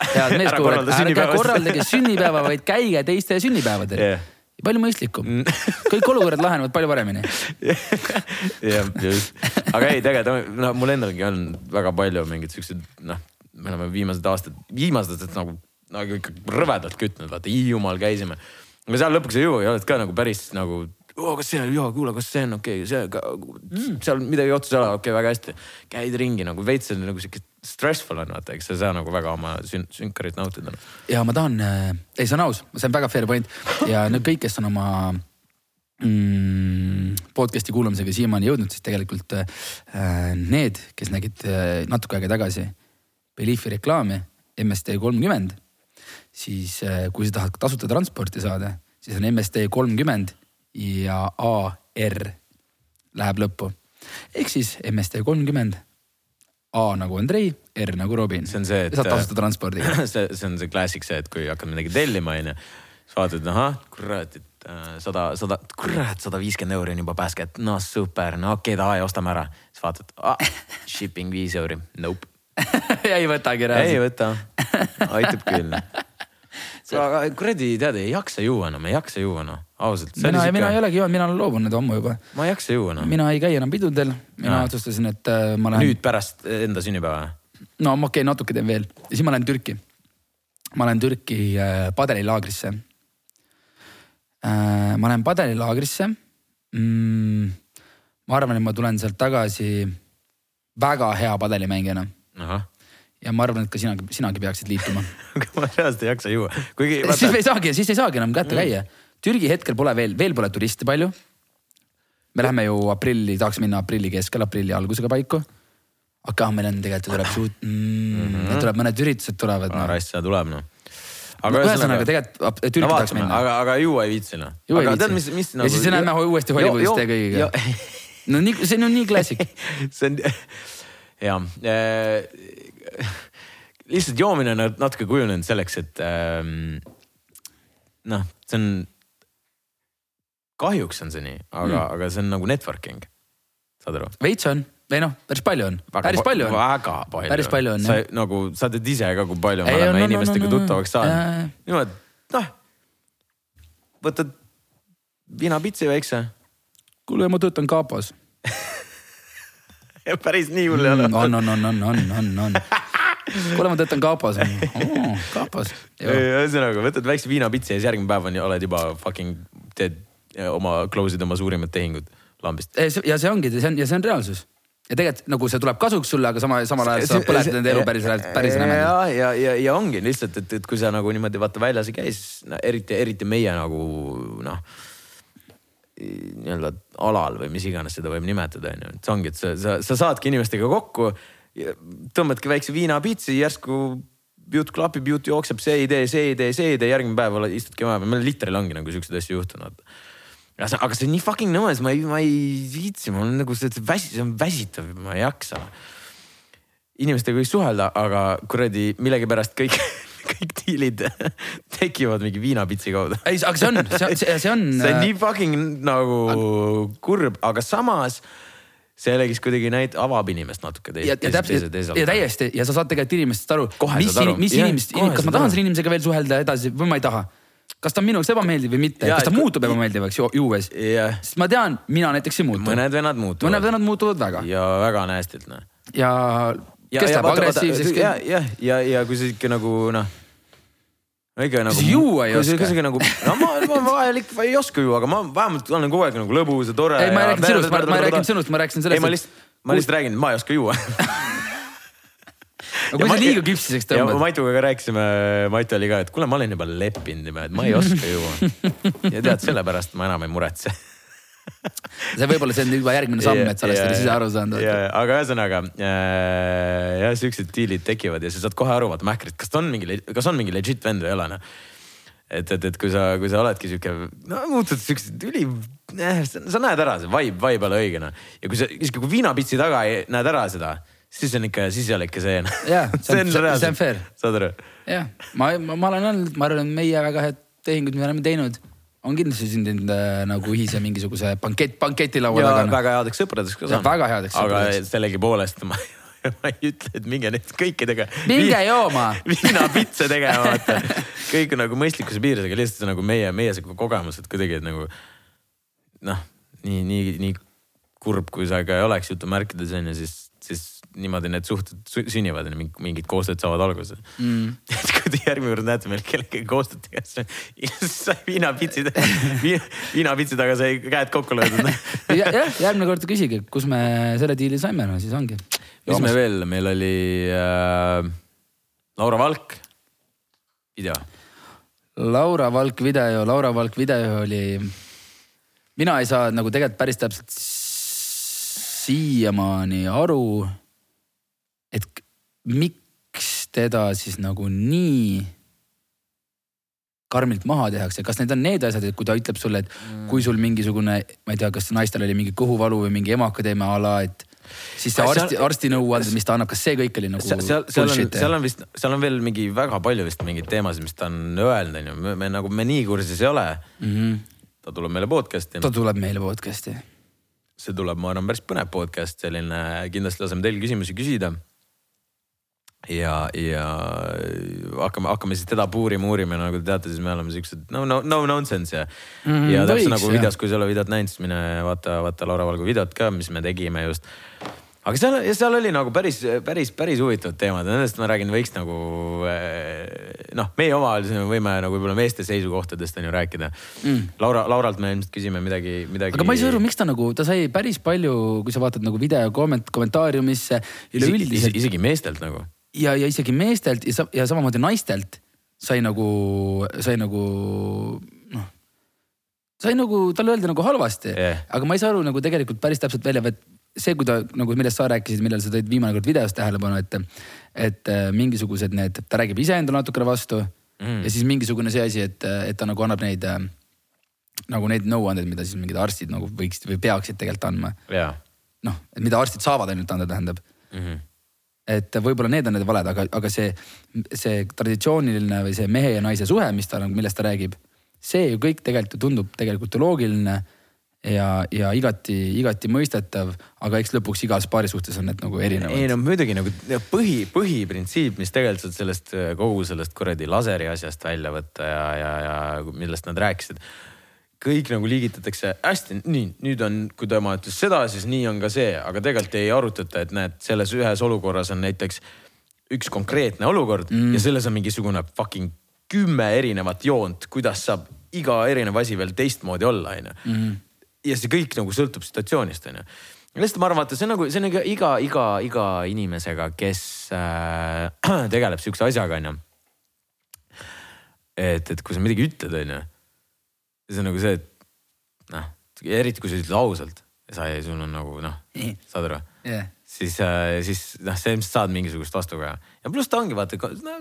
head meeskuulajad, ärge korraldage sünnipäeva, vaid käige teiste sünnipäevadel yeah. palju mõistlikum, mm. kõik olukorrad lahenevad palju paremini. jah, just, aga ei, tegelikult no mul endalgi on väga palju mingeid siukseid, noh, me oleme viimased aastad, viimased aastad nagu, nagu ikka rõvedalt kütnud, vaata Hiiumaal käisime. aga seal lõpuks ei jõua ja oled ka nagu päris nagu oh,, kas see on, jaa, kuule, kas see on okei okay,, see mm., seal midagi otsus ei ole, okei okay,, väga hästi. käid ringi nagu veits on nagu sihuke stressful on vaata, eks sa ei saa nagu väga oma sün sünkarit nautida. ja ma tahan äh,, ei see on aus, see on väga fair point ja need kõik, kes on oma mm, podcast'i kuulamisega siiamaani jõudnud, siis tegelikult äh, need, kes nägid äh, natuke aega tagasi Beliefi reklaami MSD kolmkümmend, siis äh, kui sa tahad tasuta transporti saada, siis on MSD kolmkümmend ja AR läheb lõppu. ehk siis MSD kolmkümmend A nagu Andrei, R nagu Robin. see on see, et. saad tasuta transpordiga see, see on see klassik see, et kui hakkad midagi tellima, onju. siis vaatad, ahah, kurat, et äh, sada, sada, kurat, sada viiskümmend euri on juba pääsket. no super, no okei okay,, davai, ostame ära. siis vaatad ah,, shipping viis euri, nope ei võtagi reaalselt. ei võta, aitab küll aga kuradi, tead, ei jaksa juua enam, ei jaksa juua noh, ausalt. mina, mina ei olegi joonud, mina olen loobunud ammu juba. ma ei jaksa juua noh. mina ei käi enam pidudel, mina ja. otsustasin, et äh, ma lähen. nüüd pärast enda sünnipäeva? no okei okay,, natuke teen veel ja siis ma lähen Türki. ma lähen Türki äh, padelilaagrisse äh,. ma lähen padelilaagrisse mm,? ma arvan, et ma tulen sealt tagasi väga hea padelimängijana. Ja ma arvan, et ka sina, sinagi peaksid liituma aga ma reaalselt ei jaksa juua, kuigi. siis ei saagi, siis ei saagi enam kätte mm. käia. Türgi hetkel pole veel, veel pole turiste palju. me läheme ju aprilli, tahaks minna aprilli keskel, aprilli algusega paiku. aga meil on tegelikult tuleb suut- mm, mm, -hmm. tuleb mõned üritused tulevad no.. asja tuleb noh aga ühesõnaga tegelikult Türki no, tahaks minna. aga, aga juua ei viitsi noh. aga tead, mis, mis nagu. ja siis lähme uuesti Hollywoodist ja kõigiga. no nii, see on nii klassik see on jah äh, lihtsalt joomine on natuke kujunenud selleks, et ähm, noh, see on, kahjuks on see nii, aga mm., aga see on nagu networking. saad aru? veits on või noh, päris palju on, päris palju on. väga palju. päris palju on. sa nagu, sa tead ise ka, kui palju me ei, oleme no, inimestega no, no, tuttavaks saanud. niimoodi, noh, võtad viinapitsi väikse. kuule, ma töötan kapas päris nii hull ei ole. on, on, on, on, on, on, on kuule, ma töötan kaapas oh,, kaapas. ühesõnaga võtad väikse viinapitsi ja siis järgmine päev on, oled juba fucking, teed oma, close'id oma suurimad tehingud lambist. ja see ongi, see on ja see on reaalsus ja tegelikult nagu see tuleb kasuks sulle, aga sama, samal ajal sa põletad enda elu päris, päris rämedalt. ja, ja, ja, ja ongi lihtsalt, et, et kui sa nagu niimoodi vaata väljas ei käi, siis no, eriti, eriti meie nagu noh nii-öelda alal või mis iganes seda võib nimetada, onju. et see ongi, et sa, sa, sa saadki inimestega kokku, tõmbadki väikse viinapitsi, järsku jutt klapib, jutt jookseb, see idee, see idee, see idee, järgmine päev istudki vahepeal, meil litril ongi nagu siukseid asju juhtunud aga see on nii fucking nõmes, ma ei, ma ei viitsi, mul on nagu see, see väsi, see on väsitav, ma ei jaksa. inimestega võiks suhelda, aga kuradi millegipärast kõik kõik diilid tekivad mingi viinapitsi kaudu. ei, aga see on, see, see, on. see on nii äh, fucking nagu aga... kurb, aga samas see jällegi kuidagi näit-, avab inimest natuke teist. ja, ja täpselt, ja täiesti ja sa saad tegelikult inimestest aru, mis, mis inimest, kas ma tahan selle inimesega veel suhelda edasi või ma ei taha kas ta on minu jaoks ebameeldiv või mitte, kas ta muutub ebameeldivaks ju, juues yeah.. sest ma tean, mina näiteks ei muutu. mõned vennad muutuvad. mõned vennad muutuvad väga. ja väga näestilt noh. ja, ja, kes läheb agressiivseks. ja, ja, ja, ja kui sa ikka nagu noh ikka nagu. juua ei oska. kuidagi nagu, no ma, ma vahel ikka ei oska juua, aga ma vähemalt olen kogu aeg nagu lõbus ja tore. ei, ma ei rääkinud sinust, ma ei rääkinud sinust, ma rääkisin sellest. ei, ma lihtsalt, ma lihtsalt räägin, et ma ei oska juua aga kui sa liiga küpsiseks tõmbad. Maituga ka rääkisime, Maitu oli ka, et kuule, ma olen juba leppinud juba, et ma ei oska juua. ja tead, sellepärast ma enam ei muretse see võib-olla see on juba järgmine samm, et sa oled sellest ise aru saanud. aga ühesõnaga äh, jah, siuksed diilid tekivad ja sa saad kohe aru, vaata Mähkrit, kas ta on mingi, kas on mingi legit vend või ei ole noh. et, et, et kui sa, kui sa oledki sihuke, no muutud siuksed üli eh,, sa näed ära, see vibe, vibe ei ole õige noh. ja kui sa, isegi kui viinapitsi taga ei, näed ära seda, siis on ikka, siis ei ole ikka see noh. jah, see on, see on fair. saad aru? jah, ma, ma, ma olen öelnud, ma arvan, et meie väga head tehingud, me oleme teinud on kindlasti sündinud äh, nagu ühise mingisuguse bankett, banketilaua taga. väga headeks sõpradeks ka saanud. väga headeks sõpradeks. aga sellegipoolest ma, ma ei ütle, et minge neid kõikidega. minge jooma. viinapitse tegema, vaata. kõik nagu mõistlikkuse piires, aga lihtsalt nagu meie, meie see kogemus, et kuidagi, et nagu noh, nii, nii, nii kurb, kui see ka ei oleks jutumärkides on ju, siis, siis niimoodi need suhted sünnivad mingid koostööd saavad alguse mm.. et kui te järgmine kord näete meil kellegagi koostööd tehes, sai viinapitsi, viinapitsi taga sai käed kokku löödud jah, järgmine kord küsige, kus me selle diili saime, no siis ongi. mis me veel, meil oli äh, Laura Valk, video. Laura Valk video, Laura Valk video oli, mina ei saa nagu tegelikult päris täpselt siiamaani aru et miks teda siis nagu nii karmilt maha tehakse, kas need on need asjad, et kui ta ütleb sulle, et mm. kui sul mingisugune, ma ei tea, kas naistel oli mingi kõhuvalu või mingi emakadeemia ala, et siis see arsti, arsti nõuanded, mis ta annab, kas see kõik oli nagu seal, seal, seal on, seal on vist, seal on veel mingi väga palju vist mingeid teemasid, mis ta on öelnud, onju, me, me nagu, me nii kursis ei ole mm. -hmm. ta tuleb meile podcast'i. ta tuleb meile podcast'i. see tuleb, ma arvan, päris põnev podcast, selline, kindlasti laseme teil küsimusi küsida ja, ja hakkame, hakkame siis teda puurima, uurima, nagu te teate, siis me oleme siuksed no, no, no nonsense ja mm. ja täpselt nagu videos, kui sa ei ole videot näinud, siis mine vaata, vaata Laura Valgu videot ka, mis me tegime just. aga seal, seal oli nagu päris, päris, päris huvitavad teemad ja nendest ma räägin, võiks nagu eh, noh, meie omavahel võime nagu võib-olla meeste seisukohtadest on ju rääkida mm.. Laura, Lauralt me ilmselt küsime midagi, midagi. aga ma ei saa aru, miks ta nagu, ta sai päris palju, kui sa vaatad nagu video komment-, kommentaariumisse üleüldiselt. Isegi meestelt nagu. Ja, ja isegi meestelt ja, ja samamoodi naistelt sai nagu, sai nagu noh sai nagu talle öelda nagu halvasti yeah., aga ma ei saa aru nagu tegelikult päris täpselt välja, et see, kui ta nagu, millest sa rääkisid, millal sa tõid viimane kord videos tähelepanu, et, et äh, mingisugused need, ta räägib iseendale natukene vastu mm. ja siis mingisugune see asi, et, et ta nagu annab neid äh, nagu neid nõuandeid, mida siis mingid arstid nagu võiksid või peaksid tegelikult andma yeah.. noh, et mida arstid saavad ainult anda, tähendab mm. -hmm. Et võib-olla need on need valed, aga, aga see, see traditsiooniline või see mehe ja naise suhe, mis ta nagu, millest ta räägib, see ju kõik tegelikult tundub tegelikult ju loogiline ja, ja igati, igati mõistetav, aga eks lõpuks igas paari suhtes on need nagu erinevad. ei no muidugi nagu põhi, põhiprintsiip, mis tegelikult sellest kogu sellest kuradi laseri asjast välja võtta ja, ja, ja millest nad rääkisid. Kõik nagu liigitatakse hästi, nii, nüüd on, kui tema ütles seda, siis nii on ka see, aga tegelikult ei arutata, et näed, selles ühes olukorras on näiteks üks konkreetne olukord mm. ja selles on mingisugune fucking kümme erinevat joont, kuidas saab iga erinev asi veel teistmoodi olla, onju mm ja see kõik nagu sõltub situatsioonist, onju. lihtsalt ma arvan, vaata, see on nagu, see on nagu iga, iga, iga inimesega, kes äh, tegeleb sihukese asjaga, onju. et, et kui sa midagi ütled, onju, siis on nagu see, et noh, eriti kui sa ütled ausalt ja sa, sul on nagu noh, saad aru yeah.? siis äh,, siis noh, sa ilmselt saad mingisugust vastukaja ja pluss ta ongi vaata no,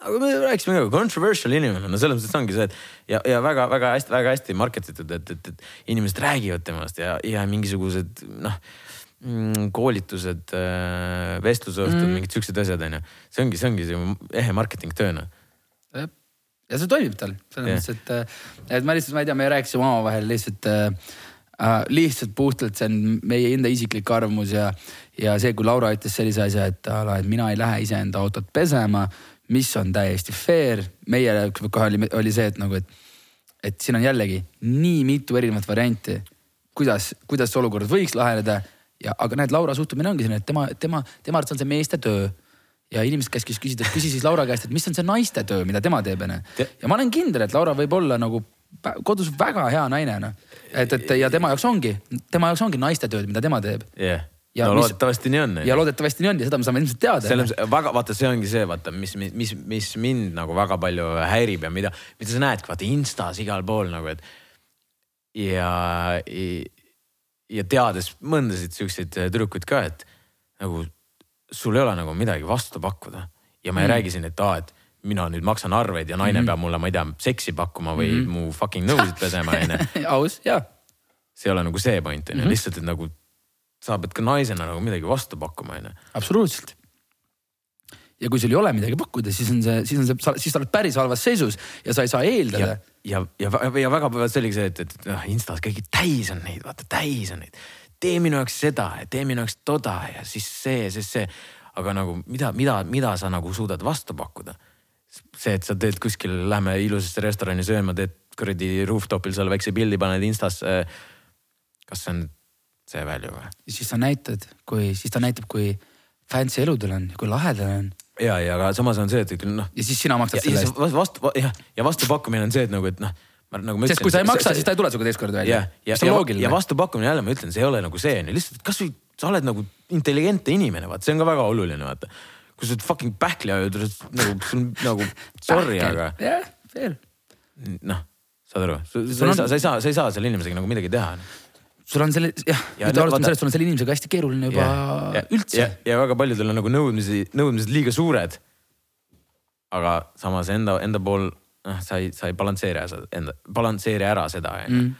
aga me rääkisime ka, controversial inimene, no selles mõttes ongi see, et ja, ja väga-väga hästi, väga hästi market itud, et, et, et inimesed räägivad temast ja, ja mingisugused noh mm, koolitused, äh, vestlusõhtud mm., mingid siuksed asjad onju. see ongi, see ongi see ehe marketing töö noh. Ja see toimib tal selles mõttes, et, äh, et ma lihtsalt, ma ei tea, me rääkisime omavahel lihtsalt äh, äh, lihtsalt puhtalt see on meie enda isiklik arvamus ja, ja see, kui Laura ütles sellise asja, et, et mina ei lähe iseenda autot pesema mis on täiesti fair. meie kohe oli, oli see, et nagu, et, et siin on jällegi nii mitu erinevat varianti, kuidas, kuidas see olukord võiks laheneda. ja, aga näed, Laura suhtumine ongi selline, et tema, tema, tema arvates on see meeste töö ja inimesed käskis küsida, küsis siis Laura käest, et mis on see naiste töö, mida tema teeb onju. ja ma olen kindel, et Laura võib olla nagu kodus väga hea naine noh. et, et ja tema jaoks ongi, tema jaoks ongi naiste tööd, mida tema teeb yeah ja no mis, loodetavasti nii on. ja loodetavasti nii on ja seda me saame ilmselt teada. selles väga, vaata, see ongi see, vaata, mis, mis, mis mind nagu väga palju häirib ja mida, mida sa näedki, vaata Instas igal pool nagu, et. ja, ja teades mõndasid siukseid tüdrukuid ka, et nagu sul ei ole nagu midagi vastu pakkuda. ja ma ei mm. räägi siin, et aa, et mina nüüd maksan arveid ja naine mm -hmm. peab mulle, ma ei tea, seksi pakkuma või mm -hmm. mu fucking nõusid pesema onju. aus, jaa. see ei ole nagu see point onju, mhm. lihtsalt, et nagu sa pead ka naisena nagu midagi vastu pakkuma, onju. absoluutselt. ja kui sul ei ole midagi pakkuda, siis on see, siis on see, siis sa oled päris halvas seisus ja sa ei saa eeldada. ja, ja, ja, ja väga see oligi see, et, et noh, Instas kõigi täis on neid, vaata täis on neid. Tee minu jaoks seda ja tee minu jaoks toda ja siis see, siis see. aga nagu mida, mida, mida sa nagu suudad vastu pakkuda? see, et sa teed kuskil, lähme ilusasse restorani sööma, teed kuradi rooftop'il seal väikse pildi, paned Instasse. kas see on see value või? siis sa näitad, kui, siis ta näitab, kui fancy elu tal on, kui lahe tal on. ja, ja aga samas on see, et noh. ja siis sina maksad selle eest. vastu, jah, ja vastupakkumine on see, et nagu, et noh nagu sest kui sa ei maksa, siis ta ei tule sinuga teist korda välja. ja, ja, ja, vastupakkumine jälle ma ütlen, see ei ole nagu see on ju, lihtsalt kasvõi sa oled nagu intelligentne inimene, vaata, see on ka väga oluline, vaata. kui sa oled fucking pähkli ajud, nagu, sul nagu sorry, aga. jah, fair. noh, saad aru, sa ei saa, sa ei saa, sa ei saa selle inimesega nagu midagi teha sul on selle, jah ja, nüüd alustame sellest, sul on selle inimesega hästi keeruline juba ja, ja, üldse. ja, ja väga paljudel on nagu nõudmisi, nõudmised liiga suured. aga samas enda, enda pool, noh, sa ei, sa ei balansseeri enda, balansseeri ära seda, onju. Mm.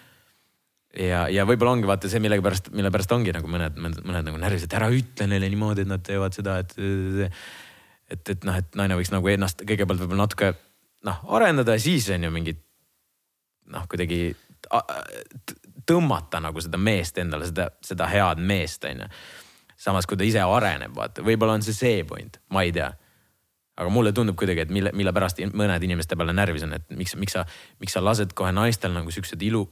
ja, ja võib-olla ongi vaata see, millegipärast, mille pärast ongi nagu mõned, mõned, mõned nagu närvis, et ära ütle neile niimoodi, et nad teevad seda, et. et, et noh, et naine võiks nagu ennast kõigepealt võib-olla natuke noh, arendada ja siis on ju mingid noh, kuidagi tõmmata nagu seda meest endale, seda, seda head meest, onju. samas, kui ta ise areneb, vaata, võib-olla on see see point, ma ei tea. Aga mulle tundub kuidagi, et mille, mille pärast mõned inimeste peale närvis on, et miks, miks sa, miks sa lased kohe naistel nagu siukseid ilu,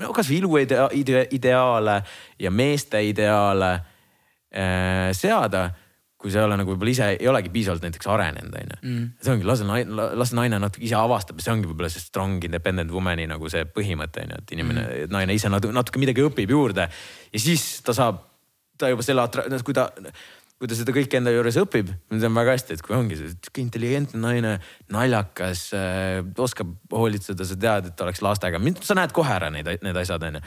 no kasvõi ilu idea, idea, ideaale ja meeste ideaale äh, seada kui sa ei ole nagu võib-olla ise ei olegi piisavalt näiteks arenenud, on ju. Mm. see ongi, lase naine, lase naine natuke ise avastab see ongi võib-olla see strong independent woman'i nagu see põhimõte on ju, et inimene mm., naine ise natuke, midagi õpib juurde. ja siis ta saab, ta juba selle, kui ta, kui ta seda kõike enda juures õpib, ma tean väga hästi, et kui ongi sihuke intelligentne naine, naljakas äh,, oskab hoolitseda, sa tead, et oleks lastega, sa näed kohe ära neid, need asjad on ju.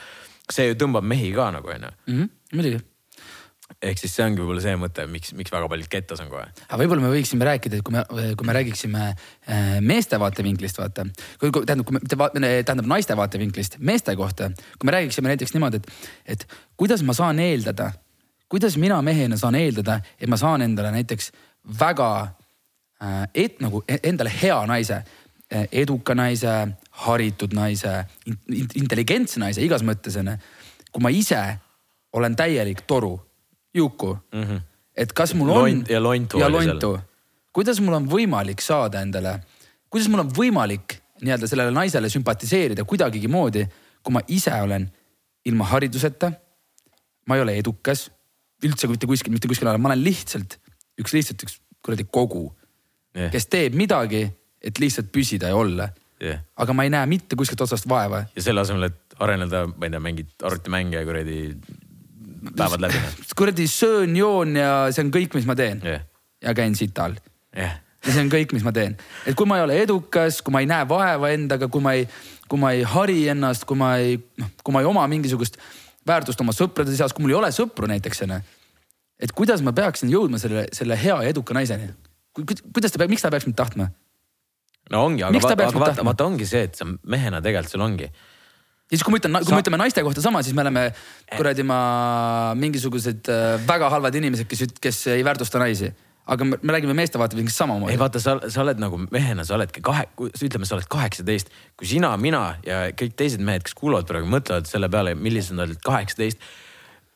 see ju tõmbab mehi ka nagu on ju. Mhm, muidugi ehk siis see ongi võib-olla see mõte, miks, miks väga paljud kettas on kohe. aga võib-olla me võiksime rääkida, et kui me, kui me räägiksime äh, meeste vaatevinklist, vaata. tähendab, kui me, tähendab naiste vaatevinklist meeste kohta, kui me räägiksime näiteks niimoodi, et, et kuidas ma saan eeldada, kuidas mina mehena saan eeldada, et ma saan endale näiteks väga äh, et nagu e-, endale hea naise, äh, eduka naise, haritud naise, intelligentse naise igas mõttes onju. kui ma ise olen täielik toru Juku mm. -hmm. et kas mul on. Ja lontu. ja lontu. kuidas mul on võimalik saada endale, kuidas mul on võimalik nii-öelda sellele naisele sümpatiseerida kuidagigi moodi, kui ma ise olen ilma hariduseta. ma ei ole edukas, üldse mitte kuskil, mitte kuskil olen, ma olen lihtsalt üks, lihtsalt üks kuradi kogu yeah., kes teeb midagi, et lihtsalt püsida ja olla yeah.. aga ma ei näe mitte kuskilt otsast vaeva. ja selle asemel, et areneda, ma ei tea, mingit arvutimänge kuradi päevad läbi. kuradi söön, joon ja see on kõik, mis ma teen yeah.. ja käin sita all yeah.. ja see on kõik, mis ma teen. et kui ma ei ole edukas, kui ma ei näe vaeva endaga, kui ma ei, kui ma ei hari ennast, kui ma ei, noh, kui ma ei oma mingisugust väärtust oma sõprade seas, kui mul ei ole sõpru näiteks onju. et kuidas ma peaksin jõudma selle, selle hea ja eduka naiseni? kuidas ta peab, miks ta peaks mind tahtma? no ongi, aga vaata, vaata, vaata ongi see, et sa mehena tegelikult sul ongi ja siis, kui ma ütlen, kui Sa... me ütleme naiste kohta sama, siis me oleme kuradi ma mingisugused äh, väga halvad inimesed, kes, kes ei väärtusta naisi aga me, me räägime meeste vaatevinklist samamoodi. ei vaata, sa, sa oled nagu mehena, sa oledki kahe, ütleme, sa oled kaheksateist. kui sina, mina ja kõik teised mehed, kes kuulavad praegu, mõtlevad selle peale, millised nad olid kaheksateist.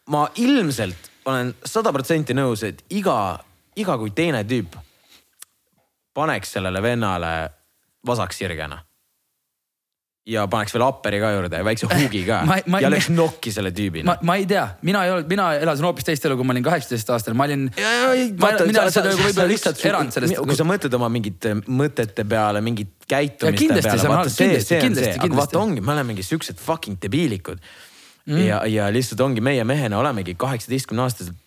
ma ilmselt olen sada protsenti nõus, et iga, iga kui teine tüüp paneks sellele vennale vasaksirgena ja paneks veel apperi ka juurde ja väikse huugi ka. Ma, ma, ja lööks nokki selle tüübi. ma, ma ei tea, mina ei olnud, mina elasin hoopis teist elu, kui ma olin kaheksateist aastane, ma olin. kui sa mõtled oma mingite mõtete peale, mingit käitumiste peale, vaata see, see on see, aga vaata ongi, me olemegi siuksed fucking debiilikud. Mm.. ja, ja lihtsalt ongi meie mehena olemegi kaheksateistkümne aastased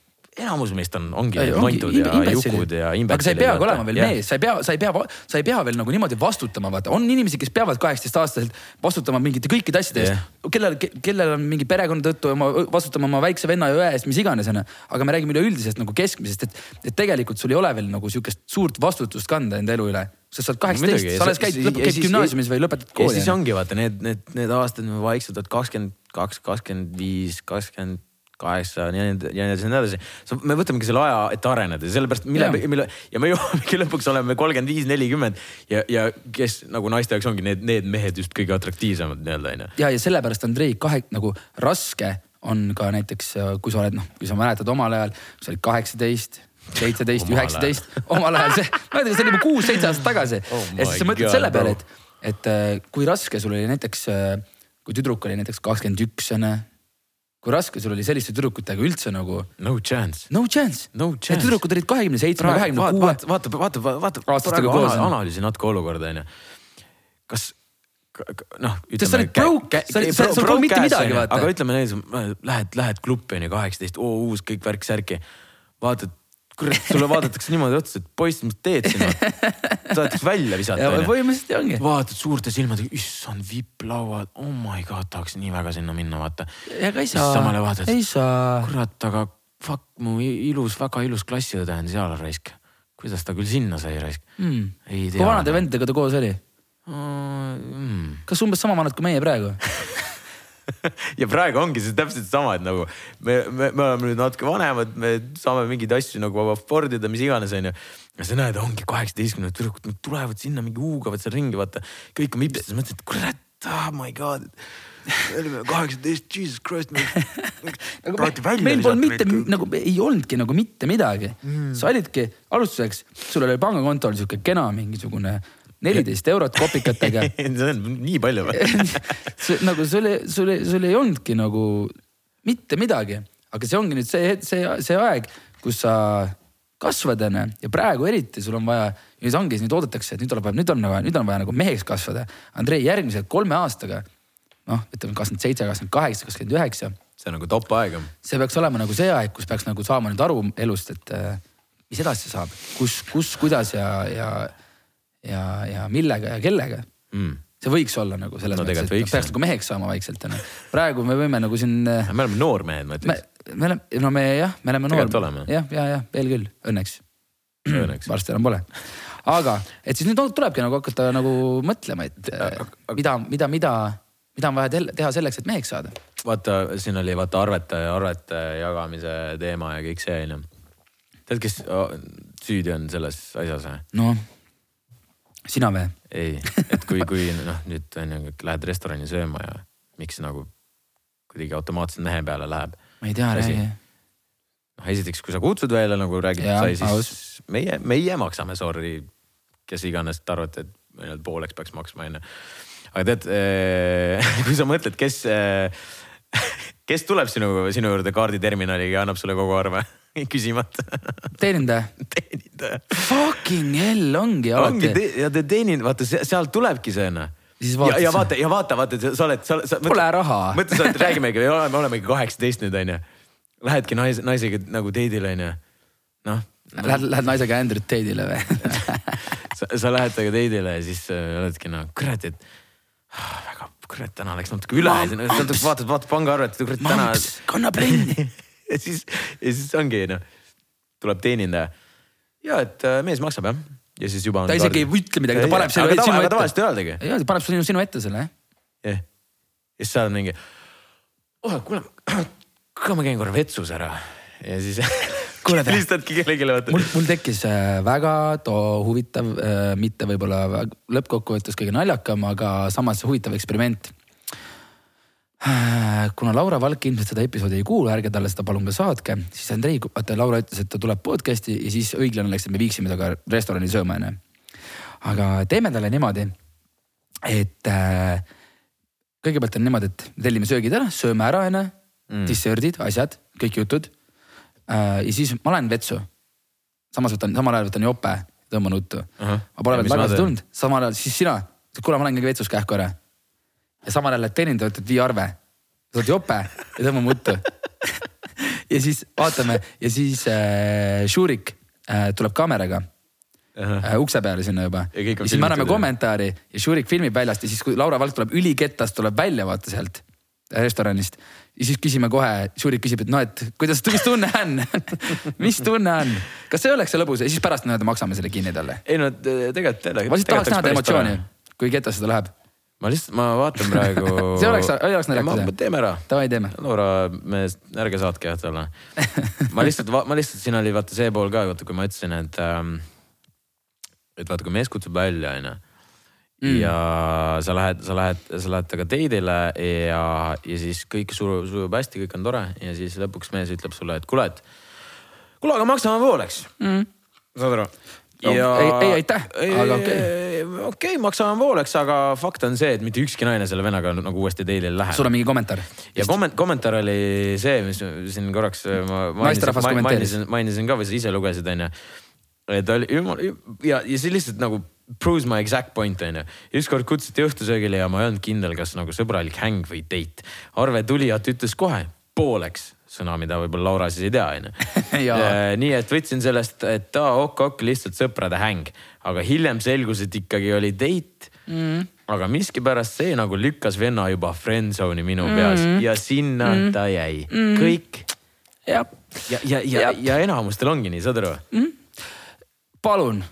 enamus meist on, ongi ei, nontud ja jukud ja imbetsilid. aga sa ei peagi olema veel yeah. mees, sa ei pea, sa ei pea, sa ei pea veel nagu niimoodi vastutama, vaata, on inimesi, kes peavad kaheksateist aastaselt vastutama mingite kõikide asjade eest yeah.. kellel, kellel on mingi perekonna tõttu oma, vastutama oma väikse venna ja õe eest, mis iganes onju. aga me räägime üleüldisest nagu keskmisest, et, et tegelikult sul ei ole veel nagu sihukest suurt vastutust kanda enda elu üle sest sa oled kaheksateist, sa alles käid, käid gümnaasiumis või lõpetad kooli. ja siis ongi vaata need, need, need aastad vaikselt oled kakskümmend kaks, kakskümmend viis, kakskümmend kaheksa ja nii edasi ja nii edasi. me võtamegi selle aja, et areneda ja sellepärast, mille, mille ja me jõuamegi lõpuks oleme kolmkümmend viis, nelikümmend ja, ja kes nagu naiste jaoks ongi need, need mehed just kõige atraktiivsemad nii-öelda onju. ja, ja sellepärast Andrei kahe nagu raske on ka näiteks, kui sa oled noh, kui sa mäletad omal ajal, sa olid kaheksateist seitseteist, üheksateist, omal ajal see, ma ei tea, see oli juba kuus-seitse aastat tagasi oh. ja siis sa mõtled God, selle peale, et, et kui raske sul oli näiteks, kui tüdruk oli näiteks kakskümmend üks onju kui raske sul oli selliste tüdrukutega üldse nagu. no chance. no chance. no chance. tüdrukud olid kahekümne seitsme, kahekümne kuue. vaata, vaata, vaata, vaata, vaata, ana, analüüsi natuke olukorda onju. kas noh. sa olid broke, sa, polnud mitte midagi vaata. aga ütleme näiteks, lähed, lähed kluppi onju, kaheksateist, uus kõik värk-särki. vaatad kurat, sulle vaadatakse niimoodi otsa, et poiss, mis teed siin tahetakse välja visata. põhimõtteliselt ongi. vaatad suurte silmadega, issand vipplauad, oh my god, tahaks nii väga sinna minna, vaata. ega ei saa, ei saa. kurat, aga fuck, mu ilus, väga ilus klassiõde on seal raisk. kuidas ta küll sinna sai raisk mm.? kui vanade vendadega ta koos oli? Mm. kas umbes sama vanad kui meie praegu ja praegu ongi see täpselt sama, et nagu me, me, me oleme nüüd natuke vanemad, me saame mingeid asju nagu afford ida, mis iganes, onju. ja sa näed, ongi kaheksateistkümned tüdrukud, nad tulevad sinna mingi huugavad seal ringi, vaata. kõik on vipsed, sa mõtled, et kurat, oh my god me olime kaheksateist, jesus christ praegu välja. meil polnud mitte nagu ei olnudki nagu mitte midagi mm.. sa olidki alustuseks, sul oli pangakontol sihuke kena mingisugune neliteist eurot kopikatega see on nii palju või nagu sul, sul, sul ei olnudki nagu mitte midagi, aga see ongi nüüd see, see, see aeg, kus sa kasvad onju ja praegu eriti sul on vaja, nüüd ongi, nüüd oodatakse, et nüüd tuleb, nüüd on nagu, nüüd on vaja nagu meheks kasvada. Andrei, järgmise kolme aastaga noh, ütleme kakskümmend seitse, kakskümmend kaheksa, kakskümmend üheksa. see on nagu top aeg. see peaks olema nagu see aeg, kus peaks nagu saama nüüd aru elust, et äh, mis edasi saab, kus, kus, kuidas ja, ja, ja, ja millega ja kellega mm see võiks olla nagu selles no, mõttes, et võiks, peaks nagu meheks saama vaikselt onju. praegu me võime nagu siin. Me oleme noormehed, ma ütleks. me oleme, no me jah, me oleme noor. jah, ja, ja veel küll, õnneks. õnneks. varsti enam pole. aga, et siis nüüd tulebki nagu hakata nagu mõtlema, et mida, mida, mida, mida on vaja teha selleks, et meheks saada. vaata, siin oli vaata arvete, arvete jagamise teema ja kõik see onju. tead, kes süüdi on selles asjas või? noh sina või? ei, et kui, kui noh, nüüd on ju, lähed restorani sööma ja miks nagu kuidagi automaatselt mehe peale läheb. ma ei tea, räägi. noh, esiteks, kui sa kutsud välja nagu räägid, sai, siis aus. meie, meie maksame, sorry, kes iganes te arvate, et nii-öelda pooleks peaks maksma, onju. aga tead, kui sa mõtled, kes, kes tuleb sinu, sinu juurde kaarditerminaliga ja annab sulle kogu arve küsimata. teenindaja teenindaja. Fucking hell ongi alati. ongi te, ja te teenindate, vaata sealt tulebki see noh ja, ja vaata ja vaata, vaata, sa oled, sa, sa. Pole raha. mõtle, sa oled, räägimegi, oleme, olemegi kaheksateist nüüd onju. Lähedki naise, naisega nagu date'ile onju. noh. Lähed, lähed naisega Andrew Tate'ile või sa, sa lähed temaga date'ile ja siis äh, oledki noh, kurat, et oh, väga, kurat, täna läks natuke üle. vaatad, vaatad pangaarvet, kurat täna. kanna prenni ja siis, ja siis ongi noh, tuleb teenindaja. ja et äh, mees maksab jah, ja siis juba. ta isegi ei ütle midagi, ta paneb selle sinu ette. tavaliselt ei öeldagi. ja ta paneb sinu, sinu ette selle jah. jah, ja siis sa oled mingi, oh kuule, kuule ma käin korra vetsus ära ja siis kuule helistadki kellelegi vaata. mul, mul tekkis äh, väga too huvitav, äh, mitte võib-olla lõppkokkuvõttes kõige naljakam, aga samas huvitav eksperiment Äh, kuna Laura Valk ilmselt seda episoodi ei kuula, ärge talle seda palun ka saatke, siis Andrei, vaata Laura ütles, et ta tuleb podcast'i ja siis õiglane oleks, et me viiksime ta ka restorani sööma onju. aga teeme talle niimoodi, et kõigepealt on niimoodi, et tellime söögid ära, sööme ära onju mm., desserdid, asjad, kõik jutud. Ja siis ma lähen vetsu. samas võtan, samal ajal võtan jope, tõmban uttu uh. -huh. ma pole veel tagasi tulnud, samal ajal siis sina, kuule, ma lähen käin vetsus kähku ära ja samal ajal lähed teenindaja, ütled vii arve. saad jope ja tõmbame uttu ja siis vaatame ja siis äh, Šurik äh, tuleb kaameraga uh -huh. äh, ukse peale sinna juba. ja, ja siis me anname kommentaari ja Šurik filmib väljast ja siis, kui Laura Valk tuleb ülikettas, tuleb välja vaata sealt restoranist. ja siis küsime kohe, Šurik küsib, et noh, et kuidas, mis tunne on mis tunne on, kas see oleks see lõbus ja siis pärast nii-öelda maksame selle kinni talle? ei no tegelikult jälle. ma lihtsalt tahaks näha emotsiooni, kui ketas seda läheb ma lihtsalt, ma vaatan praegu see oleks, oleks naljakas. teeme ära. Davai, teeme. Laura, me, ärge saatke jah talle. ma lihtsalt, ma lihtsalt, siin oli vaata see pool ka, vaata kui ma ütlesin, et ähm,, et vaata, kui mees kutsub välja, onju mm.. ja sa lähed, sa lähed, sa lähed temaga date'ile ja, ja siis kõik sujub, sujub hästi, kõik on tore ja siis lõpuks mees ütleb sulle, et kuule, et kuule, aga maksame pooleks mm.. saad aru? ja. ei, ei aitäh, aga okei okay.. okei okay,, maksame pooleks, aga fakt on see, et mitte ükski naine selle vennaga nagu uuesti teile ei lähe. sul on mingi kommentaar? ja komment-, kommentaar oli see, mis siin korraks ma mainisin, mainisin, mainisin ka või sa ise lugesid, onju. et oli jumal ja, ja see lihtsalt nagu proves my exact point onju. ükskord kutsuti õhtusöögile ja ma ei olnud kindel, kas nagu sõbralik häng või date. Arve Tulijat ütles kohe pooleks sõna, mida võib-olla Laura siis ei tea, onju. nii et võtsin sellest, et aa ok-ok, lihtsalt sõprade häng, aga hiljem selgus, et ikkagi oli date mm.. aga miskipärast see nagu lükkas venna juba friend zone'i minu mm. peas ja sinna mm. ta jäi mm., kõik. ja, ja, ja, ja, ja enamustel ongi nii, saad aru mm.? palun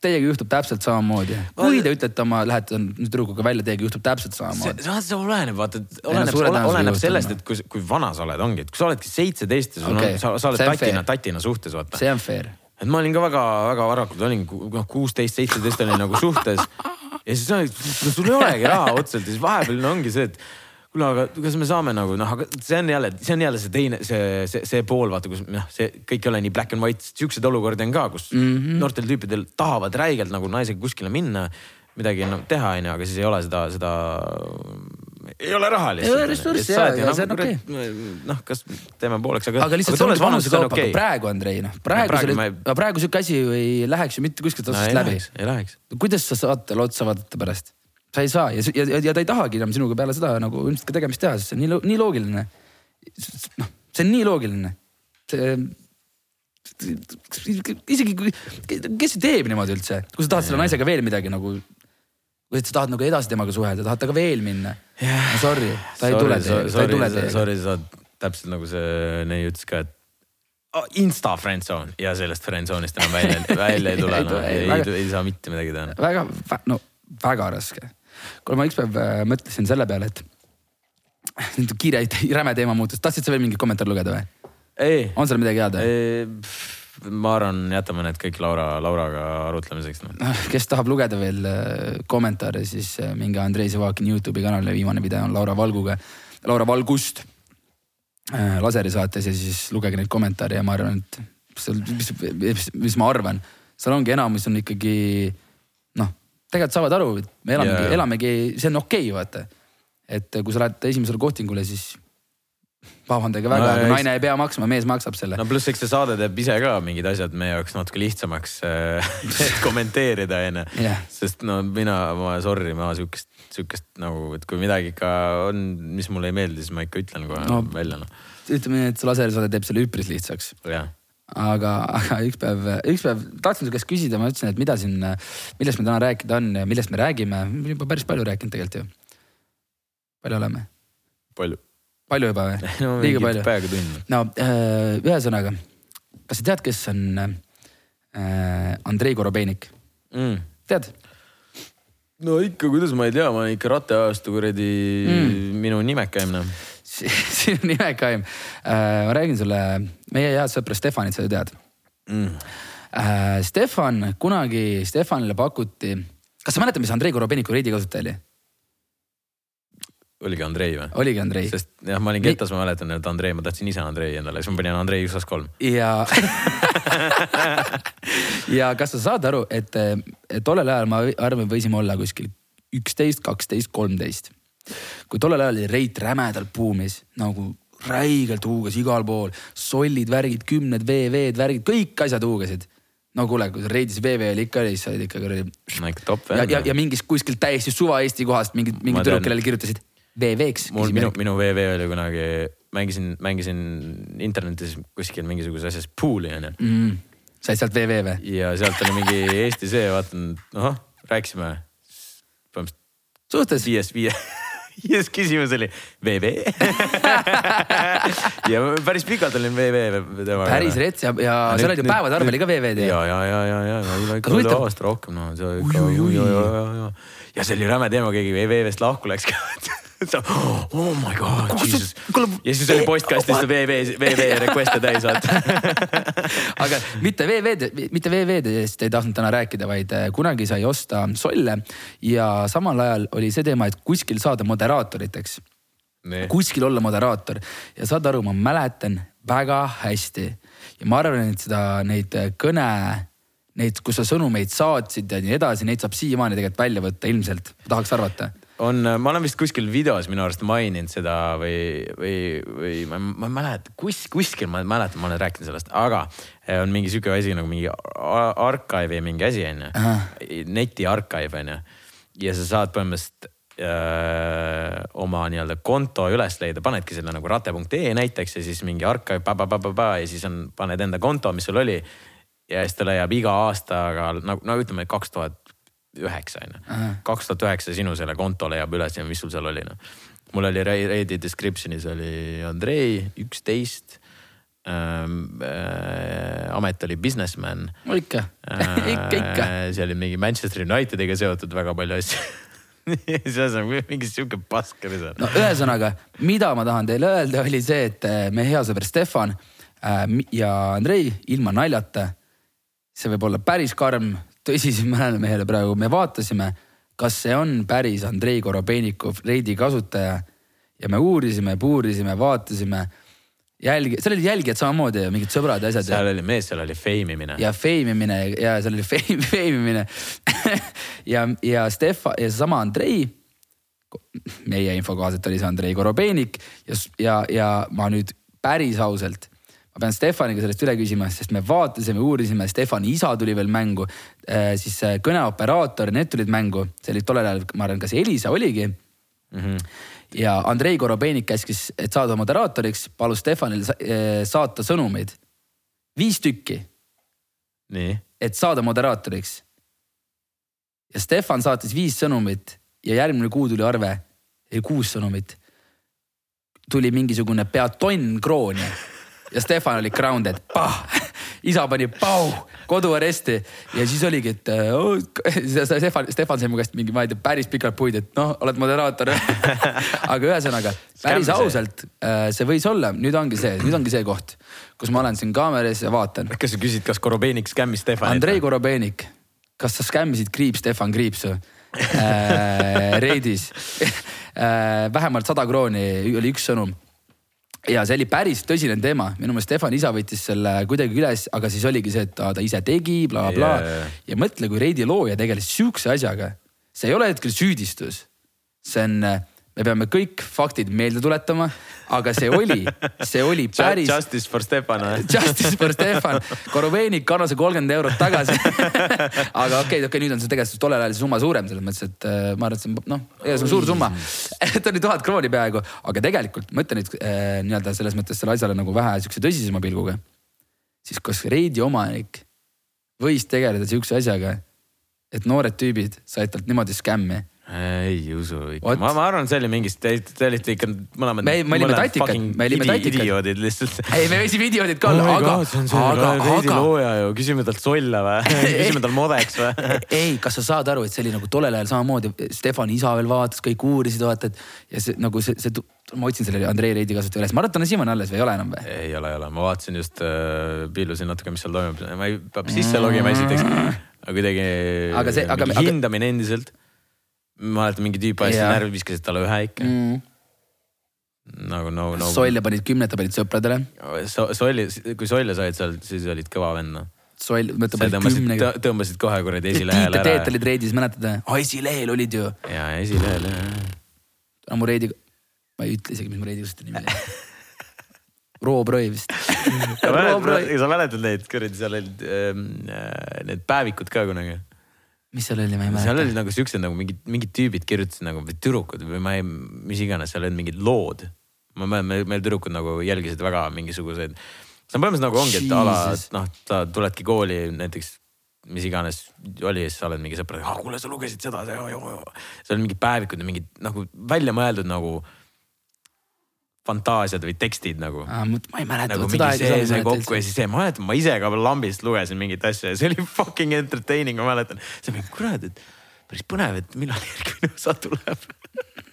teiega juhtub täpselt samamoodi. kui te ütlete oma, lähete tüdrukuga välja, teiega juhtub täpselt samamoodi. see, see oleneb, vaata, oleneb, oleneb, sellest, et kui, kui vana sa oled, ongi, et kui sa oledki seitseteist ja sul okay. on, sa, sa oled tatina, tatina suhtes, vaata. see on fair. et ma olin ka väga-väga varakult, olin noh, kuusteist, seitseteist olin nagu suhtes ja siis olid, sul ei olegi raha otseselt ja siis vahepeal ongi see, et kuule, aga kas me saame nagu noh, aga see on jälle, see on jälle see teine, see, see, see pool vaata, kus noh, see kõik ei ole nii black and white, siukseid olukordi on ka, kus mm -hmm. noortel tüüpidel tahavad räigelt nagu naisega kuskile minna, midagi no, teha, onju, aga siis ei ole seda, seda ei ole raha lihtsalt. ei ole ressurssi ja, ja see on okei okay.. noh, kas teeme pooleks, aga. aga lihtsalt see ongi vanuse kaupa okay., aga praegu Andrei noh, praegu, praegu, ma... ei... praegu sihuke asi ei läheks ju mitte kuskilt otsast no, läbi. ei läheks. kuidas sa saad talle otsa vaadata pärast? Sa ei saa ja, ja, ja, ta ei tahagi enam sinuga peale seda nagu ilmselt ka tegemist teha, sest see on nii, nii loogiline. noh, see on nii loogiline. see isegi kui, kes teeb niimoodi üldse, kui sa tahad selle naisega veel midagi nagu või et sa tahad nagu edasi temaga suhelda, tahad temaga veel minna yeah.. no sorry, ta ei tule teiega, ta ei tule teiega. Sorry, sa oled täpselt nagu see neiu ütles ka, et oh, insta friendzone ja sellest friendzone'ist enam välja, välja ei tule no, ei, ei, ei saa mitte midagi teha. väga, no väga raske. Kuule, ma ükspäev äh, mõtlesin selle peale, et kiire, räme teema muutus, tahtsid sa veel mingit kommentaari lugeda või? on seal midagi head või? ma arvan, jätame need kõik Laura, Lauraga arutlemiseks no.. kes tahab lugeda veel äh, kommentaare, siis äh, minge Andrei Sevakin Youtube'i kanalile, viimane video on Laura Valguga, Laura Valgust laseri saates ja siis lugege neid kommentaare ja ma arvan, et seal, mis, mis, mis ma arvan, seal ongi enamus on ikkagi tegelikult saavad aru, et me elamegi yeah., elamegi, see on okei okay,, vaata. et kui sa lähed esimesele kohtingule, siis vabandage väga no,, aga naine ei pea maksma, mees maksab selle. no pluss, eks see saade teeb ise ka mingid asjad meie jaoks natuke lihtsamaks äh, kommenteerida onju yeah.. sest no mina, ma sorry, ma sihukest, sihukest nagu, et kui midagi ikka on, mis mulle ei meeldi, siis ma ikka ütlen kohe no, välja noh. ütleme nii, et see lasersaade teeb selle üpris lihtsaks. Aga, aga üks päev, üks päev tahtsin su käest küsida, ma ütlesin, et mida siin, millest me täna rääkida on ja millest me räägime, juba päris palju rääkinud tegelikult ju. palju oleme? palju palju juba või no,? liiga palju? peaaegu tund. no äh, ühesõnaga, kas sa tead, kes on äh, Andrei Korobeinik mm.? tead? no ikka, kuidas ma ei tea, ma ikka ratteajastu kuradi mm. minu nimekaim noh sinu nimekaim äh,. ma räägin sulle, meie head sõpra Stefanit sa ju tead mm.. Äh, Stefan, kunagi Stefanile pakuti, kas sa mäletad, mis Andrei Korobeiniku reidikasutaja oli? oligi Andrei või? oligi Andrei. sest jah, ma olin ketas, ma mäletan, et Andrei, ma tahtsin ise Andrei endale, siis ma panin Andrei kaks, kolm. ja ja kas sa saad aru, et, et tollel ajal ma arvan, võisime olla kuskil üksteist, kaksteist, kolmteist. Kui tollel ajal oli reit rämedalt buumis nagu räigelt huugas igal pool, sollid, värgid, kümned VV-d, värgid, kõik asjad huugasid no kuule, kui reidis VV oli ikka siis sa olid ikka kuradi. no ikka top veel. ja, ja, ja mingist kuskilt täiesti suva Eesti kohast mingid, mingid tüdruk, kellele kirjutasid VV-ks. mul, minu, minu VV oli kunagi, mängisin, mängisin internetis kuskil mingisuguses asjas pool'i onju mm.. said sealt VV või? ja sealt oli mingi Eesti see, vaatan, noh, rääkisime. suhtes? viies, viie viies küsimus oli VV ja päris pikalt olin VV temaga. päris rets ja, ja seal oli ju päevade arv oli ka VV-d ja, ja, ja, ja, ja, ja ikka üle aasta rohkem, no ja see oli räme teema, keegi VV-st lahku läks ka oh my god, jesus. ja siis oli postkastis VV, VV request'e täis vaata. Aga mitte VV-d, mitte VV-dest ei tahtnud täna rääkida, vaid äh, kunagi sai osta solle ja samal ajal oli see teema, et kuskil saada moderaatoriteks. kuskil olla moderaator. Ja saad aru, ma mäletan väga hästi. Ja ma arvan, et seda, neid kõne neid, kus sa sõnumeid saatsid ja nii edasi, neid saab siiamaani tegelikult välja võtta ilmselt, tahaks arvata on, ma olen vist kuskil videos minu arust maininud seda või, või, või ma, ma ei mäleta, kus, kuskil ma mäletan, ma olen rääkinud sellest, aga eh, on mingi sihuke asi nagu mingi archive'i mingi asi on ju. neti archive on ju. ja sa saad põhimõtteliselt öö, eh, oma nii-öelda konto üles leida, panedki selle nagu rate.ee näiteks ja siis mingi archive pa, pa, pa, pa, pa, ja siis on, paned enda konto, mis sul oli ja siis ta leiab iga aastaga nagu, no ütleme kaks tuhat üheksa on ju. kaks tuhat üheksa sinu selle konto leiab üles ja mis sul seal oli noh. mul oli Reidi description'is oli Andrei üksteist ähm,. Äh, amet oli businessman. no ikka äh,, ikka, ikka. see oli mingi Manchester Unitediga seotud väga palju asju ühesõnaga mingi sihuke pask oli seal. no ühesõnaga, mida ma tahan teile öelda, oli see, et äh, meie hea sõber Stefan äh, ja Andrei ilma naljata, see võib olla päris karm tõsisele mehele praegu, me vaatasime, kas see on päris Andrei Korobeinikov reidi kasutaja. ja me uurisime, puurisime, vaatasime jälgi, seal olid jälgijad samamoodi ja mingid sõbrad ja asjad. seal oli mees, seal oli fame imine. ja fame imine ja seal oli fame, fame imine ja, ja Stefan ja seesama Andrei meie info kohaselt oli see Andrei Korobeinik ja, ja, ja ma nüüd päris ausalt ma pean Stefaniga sellest üle küsima, sest me vaatasime, uurisime, Stefani isa tuli veel mängu äh,. siis äh, kõneoperaator, need tulid mängu, see oli tollel ajal, ma arvan, kas Elisa oligi mm. -hmm. ja Andrei Korobeinik käskis, et saada moderaatoriks, palus Stefanil äh, saata sõnumeid. viis tükki. et saada moderaatoriks. ja Stefan saatis viis sõnumit ja järgmine kuu tuli arve, kuus sõnumit. tuli mingisugune pea tonn krooni ja Stefan oli grounded, isa pani pau koduaresti. Ja siis oligi, et oh, Stefan, Stefan sai mu käest mingi, ma ei tea, päris pikalt puid, et noh, oled moderaator. Aga ühesõnaga päris ausalt, äh, see võis olla, nüüd ongi see, nüüd ongi see koht, kus ma olen siin kaameras ja vaatan. kas sa küsid, kas Korobeinik skämmis Stefanit? Andrei Korobeinik, kas sa skämmisid Kriip Stefan Kriipsu äh, reidis. Äh, vähemalt sada krooni oli üks sõnum ja see oli päris tõsine teema, minu meelest Stefan isa võttis selle kuidagi üles, aga siis oligi see, et ta, ta ise tegi bla,, blablabla yeah.. ja mõtle, kui Reidi looja tegeles sihukese asjaga. see ei ole hetkel süüdistus. see on me peame kõik faktid meelde tuletama, aga see oli, see oli päris. Justice for Stefan või? Justice for Stefan, Korobeinik kannas kolmkümmend eurot tagasi aga okei okay,, okei okay,, nüüd on see tegelikult tollel ajal see summa suurem selles mõttes, et äh, ma arvan, et see on noh, see on suur summa. et oli tuhat krooni peaaegu, aga tegelikult ma ütlen nüüd äh, nii-öelda selles mõttes selle asjale nagu vähe sihukese tõsisema pilguga. siis kas Reidi omanik võis tegeleda sihukese asjaga, et noored tüübid said talt niimoodi skämmi ei usu ikka, ma, ma arvan, see oli mingist, te, te olite ikka mõlemad. me, me olime tatikad, me olime tatikad. idioodid lihtsalt. ei, me võisime idioodid ka olla aga, aga, aga. looja ju, küsime talt solle või küsime tal modeks või ei, kas sa saad aru, et see oli nagu tollel ajal samamoodi, Stefani isa veel vaatas, kõik uurisid, vaata, et ja see nagu see, see ma otsin selle Andrei Reidi kasutaja üles, ma arvan, et ta on siiamaani alles või ei ole enam või? ei ole, ei ole, ma vaatasin just äh,, pillusin natuke, mis seal toimub, ma ei, peab sisse logima esiteks. aga kuidagi. aga see, aga. hindamine endiselt ma mäletan, mingi tüüp ajas närvi, viskasid talle ühe ikka mm. nagu no, no. Solle panid kümnete, panid sõpradele so,. Solli, kui Solle said seal, siis olid kõva vend noh. Soll, mõtle panid kümnega. tõmbasid kohe kuradi esilehele ära. Teet olid reidis, mäletad või? aa, esilehel olid ju. ja, esilehel jah. no mu reidi, ma ei ütle isegi, mis mu reidi kasutajate nimi oli Rob Roy vist sa mäletad neid kuradi, seal olid ähm, äh, need päevikud ka kunagi mis seal oli, ma ei mäleta. seal olid nagu siuksed nagu mingid, mingid tüübid kirjutasid nagu või tüdrukud või ma ei, mis iganes, seal olid mingid lood. ma mäletan, meil, meil tüdrukud nagu jälgisid väga mingisuguseid. see on põhimõtteliselt nagu ongi, et ala, et noh, sa tuledki kooli näiteks mis iganes oli, siis sa oled mingi sõpradega, kuule, sa lugesid seda, seal olid mingid päevikud ja mingid nagu välja mõeldud nagu fantaasiad või tekstid nagu. ma ei mäleta. nagu mingi see, see kokku ja siis see, ma mäletan, ma ise ka lambist lugesin mingit asja ja see oli fucking entertaining, ma mäletan. see oli kurat, et päris põnev, et millal järgmine osa tuleb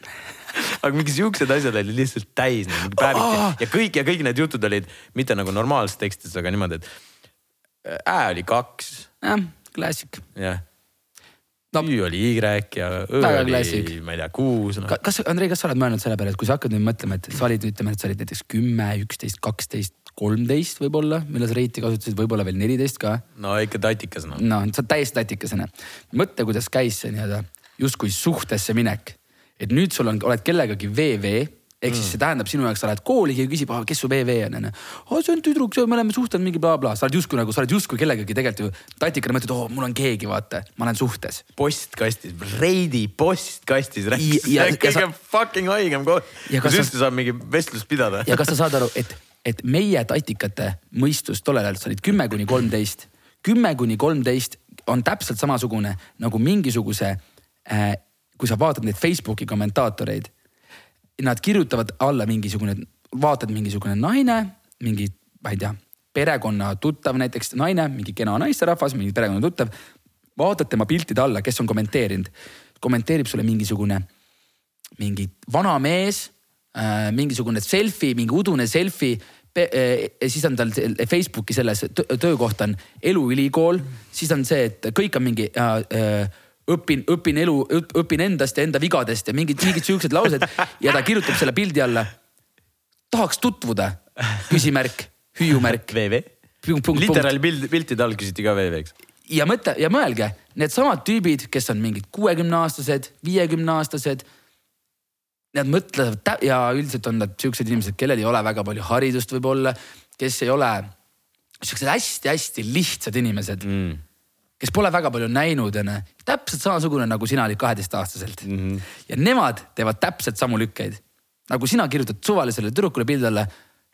aga mingi siuksed asjad olid lihtsalt täis, mingi päevik oh! ja kõik ja kõik need jutud olid mitte nagu normaalses tekstis, aga niimoodi, et ä oli kaks. jah, klassik. jah no,. Ü oli Y ja Õ oli, ma ei tea, kuus no.. kas, Andrei, kas sa oled mõelnud selle peale, et kui sa hakkad nüüd mõtlema, et sa olid, ütleme, et sa olid näiteks kümme, üksteist, kaksteist, kolmteist võib-olla, millal sa reiti kasutasid, võib-olla veel neliteist ka. no ikka tatikas noh. no sa oled täiesti tatikasena. mõtle, kuidas käis see nii-öelda justkui suhtesse minek. et nüüd sul on, oled kellegagi VV ehk siis mm. see tähendab sinu jaoks, sa lähed kooli, keegi küsib, kes su VV on, onju. aa, see on tüdruk, me oleme suhtlenud mingi blablabla bla., sa oled justkui nagu, sa oled justkui kellegagi tegelikult ju tatikana mõtled, oo, mul on keegi, vaata, ma olen suhtes. postkastis, Reidi postkastis rääkis, see on kõige sa... fucking haigem koht, kus üldse saab mingi vestlust pidada. ja kas sa saad aru, et, et meie tatikate mõistus tollel ajal, sa olid kümme kuni kolmteist, kümme kuni kolmteist on täpselt samasugune nagu mingisuguse äh,, kui sa vaatad neid Facebooki kommentaatoreid nad kirjutavad alla mingisugune, vaatad mingisugune naine, mingi, ma ei tea, perekonna tuttav näiteks naine, mingi kena naisterahvas, mingi perekonna tuttav. vaatad tema piltide alla, kes on kommenteerinud, kommenteerib sulle mingisugune, mingi vana mees äh,, mingisugune selfie, mingi udune selfie äh, siis on tal Facebooki selles töökoht on eluülikool, siis on see, et kõik on mingi äh, äh, õpin, õpin elu, õpin endast ja enda vigadest ja mingid, mingid siuksed laused ja ta kirjutab selle pildi alla. tahaks tutvuda, küsimärk, hüüumärk. VV. literaali pild, piltide all küsiti ka VV, eks. ja mõtle ja mõelge, needsamad tüübid, kes on mingid kuuekümne aastased, viiekümne aastased nad mõtlevad ja üldiselt on nad siuksed inimesed, kellel ei ole väga palju haridust võib-olla, kes ei ole siuksed hästi-hästi lihtsad inimesed mm. Kes pole väga palju näinud onju, täpselt samasugune nagu sina olid kaheteistaastaselt mm. -hmm. ja nemad teevad täpselt samu lükkeid. nagu sina kirjutad suvalisele tüdrukule pildi alla,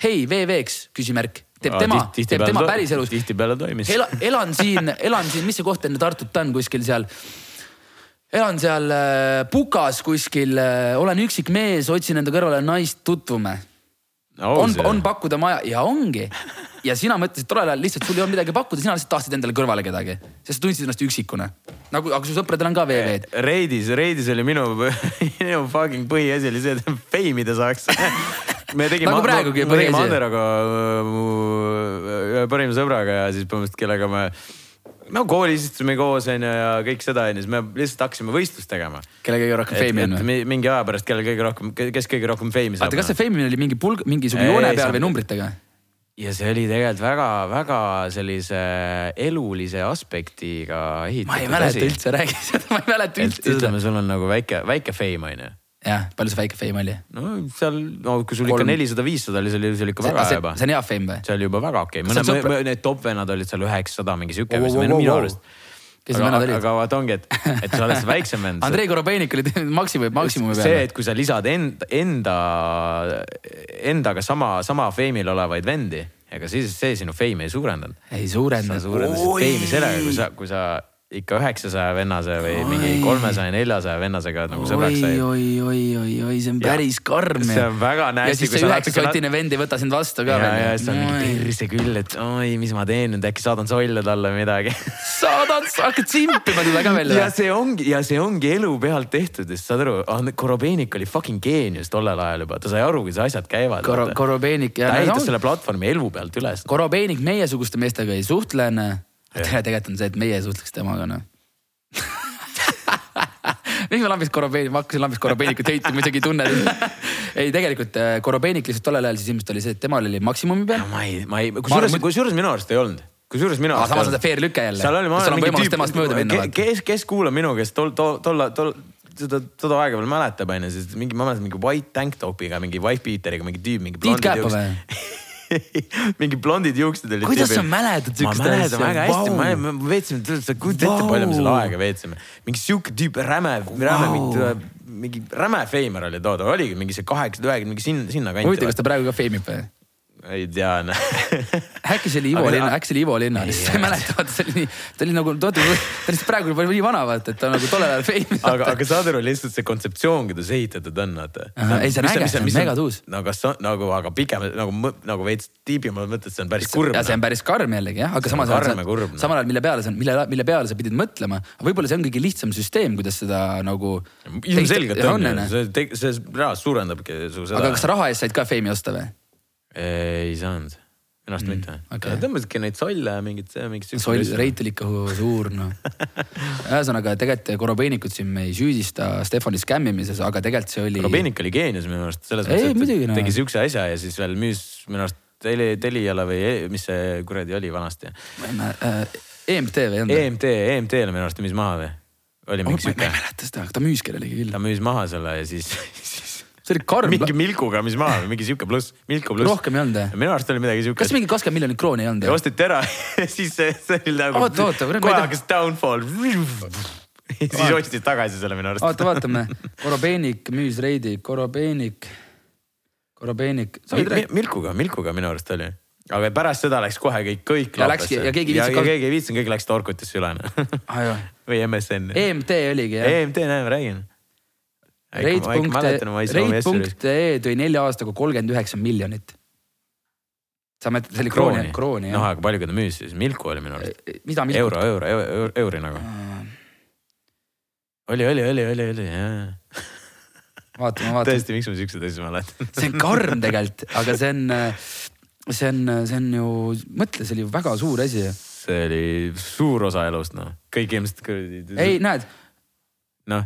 hei VV-ks, küsimärk teeb tema, teeb tema päriselus. tihtipeale toimis Ela,. elan siin, elan siin, mis see koht enne Tartut on kuskil seal elan seal äh, Pukas kuskil, äh, olen üksik mees, otsin enda kõrvale naist, tutvume no,. on, on pakkuda maja ja ongi. ja sina mõtlesid tollel ajal lihtsalt sul ei olnud midagi pakkuda, sina lihtsalt tahtsid endale kõrvale kedagi, sest sa tundsid ennast üksikuna. nagu, aga su sõpradel on ka VV-d. Reidis, Reidis oli minu, minu fucking põhiasi oli see, et fame ida saaks me tegime nagu praegugi põhiasi. Anderoga, ühe parima sõbraga ja siis põhimõtteliselt kellega me no koolis istusime koos onju ja kõik seda onju, siis me lihtsalt hakkasime võistlust tegema. kelle kõige rohkem feimi on või? mingi aja pärast, kellel kõige rohkem, kes kõige rohkem feimi saab. oota, kas see feimimine oli mingi pulg, mingisugune joone peal või numbritega? ja see oli tegelikult väga-väga sellise elulise aspektiga ehitatud. ma ei mäleta üldse, räägi seda, ma ei mäleta üldse ütleme, sul on nagu väike, väike feim onju jah, palju see väike fame oli? no seal, no kui sul Kolm... ikka nelisada, viissada oli, see oli, see oli ikka väga hea juba. see on hea fame või? see oli juba väga okei okay., mõned sõpra... need top vennad olid seal üheksasada mingi sihuke wow,, wow, minu arust kes need vennad olid? aga vaata ongi, et, et sa oled see väiksem vend Andrei Korobeinik oli maksimumi, maksimumi peal. see, et kui sa lisad enda, enda, endaga sama, sama fame'il olevaid vendi, ega siis see sinu fame'i ei suurendanud. ei suurendanud. sa suurendasid fame'i sellega, kui sa, kui sa ikka üheksasaja vennase või oi. mingi kolmesaja, neljasaja vennasega nagu sõbraks sai. oi, oi, oi, oi, see on päris ja, karm. see on väga nästi. ja siis see üheksasotine vend ei võta sind vastu ka veel. ja, ja siis on mingi perse küll, et oi, mis ma teen nüüd, äkki saadan solle talle midagi saadan, hakkad simpima teda ka veel. ja see ongi, ja see ongi elu pealt tehtud, sest saad aru, Korobeinik oli fucking geenius tollel ajal juba, ta sai aru, kuidas asjad käivad. Koro-, Korobeinik. ta ehitas selle platvormi elu pealt üles. Korobeinik meiesuguste meestega ei suhtle tegelikult on see, et meie ei suhtleks temaga noh miks ma lambist Korobeinik, ma hakkasin lambist Korobeinikut heitima, isegi ei tunne ei, tegelikult äh, Korobeinik lihtsalt tollel ajal siis ilmselt oli see, et temal oli maksimumi peal. ma ei, ma ei, kusjuures, kusjuures minu arust ei olnud kusjuures minu arust. samas on see fair lüke jälle. seal oli, ma olen mingi tüüp, kes, kes kuulab minu käest tol, tol, tol, tol, seda, toda aega veel mäletab, onju, siis mingi, ma mäletan mingi white tank top'iga, mingi wife beater'iga mingi tüüp, mingi. Tiit Käpa või? mingi blondid juuksed olid. kuidas sa mäletad siukest asja? ma mäletan väga hästi wow., me veetsime, sa kujutad ette, palju me selle aega veetsime. mingi sihuke tüüp, räme wow., räme mingi, mingi räme feimer oli toodud, oligi mingi see kaheksakümmend, üheksakümmend, mingi sinna, sinna kanti. huvitav, kas ta praegu ka feimib või? Ei tea noh äkki see oli Ivo Linna, äkki see oli Ivo Linna, lihtsalt ma ei mäleta, vaata see oli nii, ta oli nagu, ta on lihtsalt praegu juba nii vana, vaata, et ta nagu tollel ajal feimis. aga, aga saad aru lihtsalt see kontseptsioon, kuidas ehitatud on, vaata. ei, see on äge, see on megatuus. no kas on nagu, aga pigem nagu, nagu veits tiibimal mõttes, see on päris kurb. ja see on noh. päris karm jällegi jah, aga samas ajal, noh. samal ajal, mille peale sa, mille, mille peale sa pidid mõtlema, võib-olla see on kõige lihtsam süsteem, kuidas seda nagu. ilmselgelt on, see, see reaalselt suurendabki su seda. aga kas raha eest said ka feimi osta või? Ei saanud minu arust mm, mitte okay.. tõmbasidki neid solle mingit, mingit. soll, reit oli ikka suur noh ühesõnaga tegelikult Korobeinikut siin me ei süüdista Stefani skämmimises, aga tegelikult see oli. Korobeinik oli geenius minu arust selles mõttes, et no. tegi siukse asja ja siis veel müüs minu arust Teli, Teliale või mis see kuradi oli vanasti? Äh, EMT või ei olnud? EMT, EMT-le minu arust müüs maha või? oli mingi oh, siuke. ma ei mäleta seda, aga ta müüs kellelegi küll. ta müüs maha selle ja siis see oli karm. mingi Milkuga, mis maha, mingi sihuke pluss, Milku pluss. rohkem ei olnud jah? minu arust oli midagi siukest. kas mingi kakskümmend miljonit krooni ei olnud? osteti ära ja siis see, see oli nagu. oota, oota. kohe hakkas downfall. siis ostis tagasi selle minu arust. oota, vaatame. Korobeinik müüs reidi, Korobeinik, Korobeinik. Milkuga, Milkuga minu arust oli aga pärast seda läks kohe kõik, kõik ja läkski ja keegi ei viitsinud. ja keegi ei viitsinud, kõik läks Orkutisse üle või MSN-i. EMT oligi jah? EMT, näe, ma räägin Rate.ee tõi nelja aastaga kolmkümmend üheksa miljonit. sa mõtled, see oli krooni, krooni jah? noh, aga palju ta müüs siis, Milku oli minu arust. mida Milku? euro, euro, euro, euri nagu. oli, oli, oli, oli, oli, jaa. vaatame, vaatame. tõesti, miks ma siukseid asju mäletan see on karm tegelikult, aga see on, see on, see on ju, mõtle, see oli ju väga suur asi. see oli suur osa elust noh, kõik ilmselt. ei, näed. noh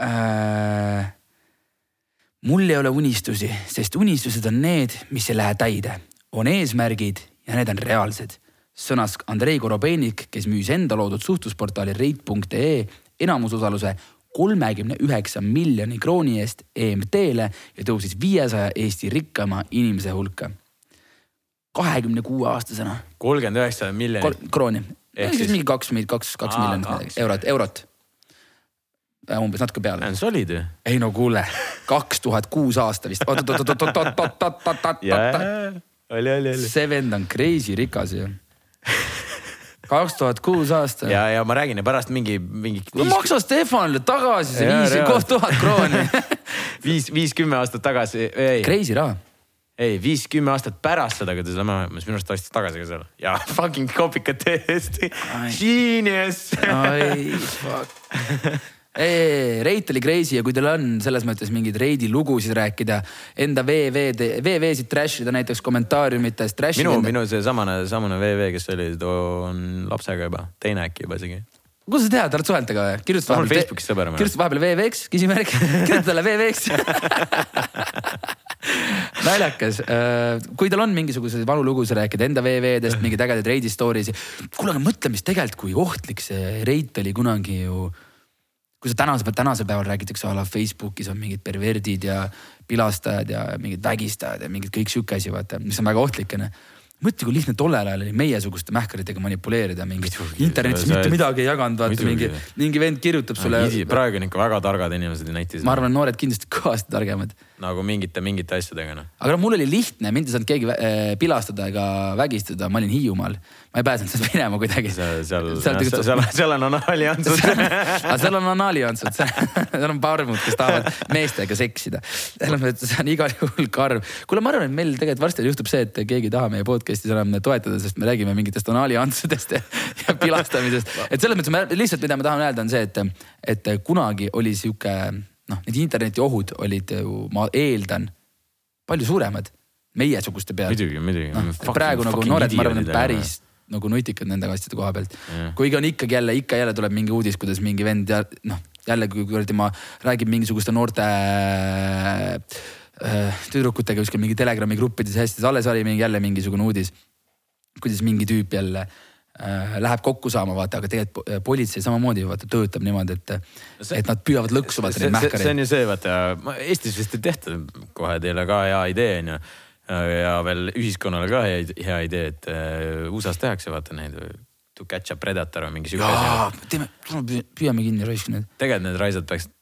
äh,. mul ei ole unistusi, sest unistused on need, mis ei lähe täide, on eesmärgid ja need on reaalsed. sõnas Andrei Korobeinik, kes müüs enda loodud suhtlusportaali reit.ee enamusosaluse kolmekümne üheksa miljoni krooni eest EMT-le ja tõusis viiesaja Eesti rikkama inimese hulka. kahekümne kuue aastasena. kolmkümmend üheksa miljonit. krooni, ehk siis mingi kaks, kaks, kaks miljonit eurot, eurot umbes natuke peale. see olid ju. ei no kuule, kaks tuhat kuus aasta vist. oli, oli, oli. see vend on crazy rikas ju kaks tuhat kuus aasta. ja, ja ma räägin ja pärast mingi, mingi. no maksa Stefanile tagasi see ja, viis, koht tuhat krooni viis, viis, kümme aastat tagasi. Crazy raha. ei, viis, kümme aastat pärast seda, kui ta seda maha, mis minu arust astus tagasi ka seal ja fucking kopikad täiesti. Genius. oi, fuck Reit oli crazy ja kui teil on selles mõttes mingeid Reidi lugusid rääkida, enda VV-d, VV-sid trash ida näiteks kommentaariumites. minu, minu see samane, VV, kes oli, on lapsega juba, teine äkki juba isegi kuidas sa tead, oled suhelnud temaga või? kirjutad vahepeal. Facebookis sõber. kirjutad vahepeal VV-ks, küsimärk kirjuta talle VV-ks naljakas, äh, kui tal on mingisuguseid valulugusid rääkida enda VV-dest, mingeid ägedaid Reidi story si. kuule, aga mõtle, mis tegelikult, kui ohtlik see Reit oli kunagi ju kui sa tänasel, tänasel päeval räägitakse a la Facebookis on mingid perverdid ja pilastajad ja mingid vägistajad ja mingid kõik sihuke asi, vaata, mis on väga ohtlik onju mõtle, kui lihtne tollel ajal oli meiesuguste mähkritega manipuleerida, mingi internetis mitte midagi ei jaganud, vaata mingi, mingi vend kirjutab sulle. praegu on ikka väga targad inimesed netis. ma arvan, noored kindlasti kõvasti targemad. Nagu mingite, mingite asjadega noh. aga no mul oli lihtne, mind ei saanud keegi äh, pilastada ega vägistada, ma olin Hiiumaal. ma ei pääsenud sealt minema kuidagi. seal, seal, seal, seal, seal, seal on anaaliantsud aga seal on anaaliantsud, seal on parmud, kes tahavad meestega seksida. selles mõttes on igal juhul karm. kuule, ma arvan, et meil tegelikult varsti juhtub see, et keegi ei taha meie podcast'i podcast'is enam toetada, sest me räägime mingitest anaaliantsudest ja, ja pilastamisest. et selles mõttes ma lihtsalt, mida ma tahan öelda, on see, et, et kunagi oli sihuke noh, need internetiohud olid ju, ma eeldan, palju suuremad meiesuguste peal. muidugi, muidugi no,. praegu nagu noored, ma arvan, päris nagu nutikad nende asjade koha pealt yeah.. kuigi on ikkagi jälle, ikka jälle tuleb mingi uudis, kuidas mingi vend ja noh, jälle kui kuradi ma räägin mingisuguste noorte Äh, tüdrukutega kuskil mingi Telegrami gruppides hästi, alles oli mingi jälle mingisugune uudis. kuidas mingi tüüp jälle äh, läheb kokku saama, vaata, aga tegelikult politsei samamoodi vaata töötab niimoodi, et et nad püüavad lõksu vaata neid mähkareid. see on ju see, vaata Eestis vist ei tehta kohe teile ka hea idee on ju. ja veel ühiskonnale ka hea, hea idee, et uh, USA-s tehakse vaata neid to catch a predator või mingi sihuke asi. teeme, püüame kinni raisk need. tegelikult need raisad peaksid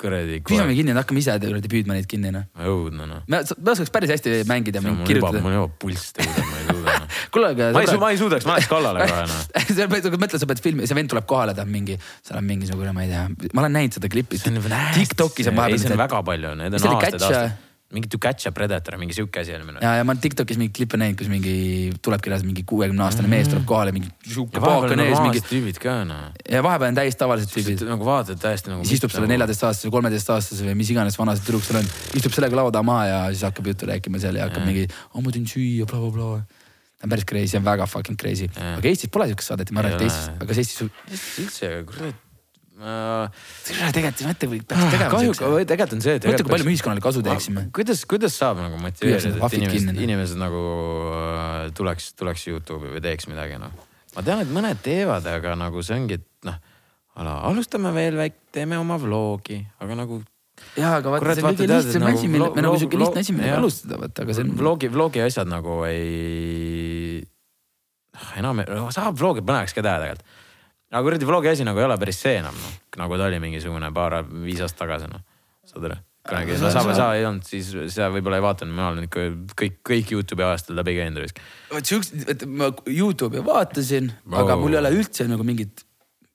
kuradi. püüame kinni, hakkame ise kuradi püüdma neid kinni noh. õudne noh. me, me oskaks päris hästi mängida. mul juba, mul juba pulss tõuseb, ma ei suuda noh. kuule aga. ma ei, ma ei suudaks, ma läheks kallale kohe noh. mõtle, sa pead filmi, see vend tuleb kohale, ta on mingi, seal on mingisugune, ma ei tea, ma olen näinud seda klippi. TikTokis on vahepeal. ei, see on väga palju, need on aastaid, aastaid mingi To Catch a Predator, mingi sihuke asi oli minu arust. ja, ja ma Tiktokis mingeid klippe näinud, kus mingi tulebki reaalselt mingi kuuekümne aastane mm -hmm. mees tuleb kohale, mingi sihuke paak on ees, mingi. tüübid ka noh. ja vahepeal on täiesti tavalised tüübid. nagu vaatad täiesti nagu. siis istub selle neljateistaastase või kolmeteistaastase või mis iganes vana see tüdruk seal on, istub sellega laua taha maha ja siis hakkab juttu rääkima seal ja hakkab mingi, oh ma tõin süüa bla, bla, blablabla ta on päris crazy, on väga fucking crazy. aga Eestis pole siukest saadet ja ma arvan, et Eestis, aga kas Eestis. üldse, kurat tegelikult mõtle, kui peaks tegema. kahju, tegelikult on see, mõtle, kui palju me ühiskonnale kasu teeksime. kuidas, kuidas saab nagu motiveerida, et inimesed, inimesed nagu äh, tuleks, tuleks Youtube'i või teeks midagi noh. ma tean, et mõned teevad, aga nagu see ongi, et noh, alustame veel väike, teeme oma vlogi, aga nagu ja, aga vaata, see on kõige lihtsam nagu asi, mille, nagu sihuke lihtne asi, millega alustada, vaata, aga see on. vlogi, vlogi asjad nagu ei, noh enam, saab vlogi põnevaks ka teha tegelikult aga kuradi vlogi asi nagu ei ole päris see enam noh, nagu ta oli mingisugune paar, viis aastat tagasi noh, saad aru? Kunagi, no sa, sa ei olnud, siis sa võib-olla ei vaadanud, ma olen ikka kõik, kõik Youtube'i ajastul läbi käinud vot siukest, ma Youtube'i vaatasin oh., aga mul ei ole üldse nagu mingit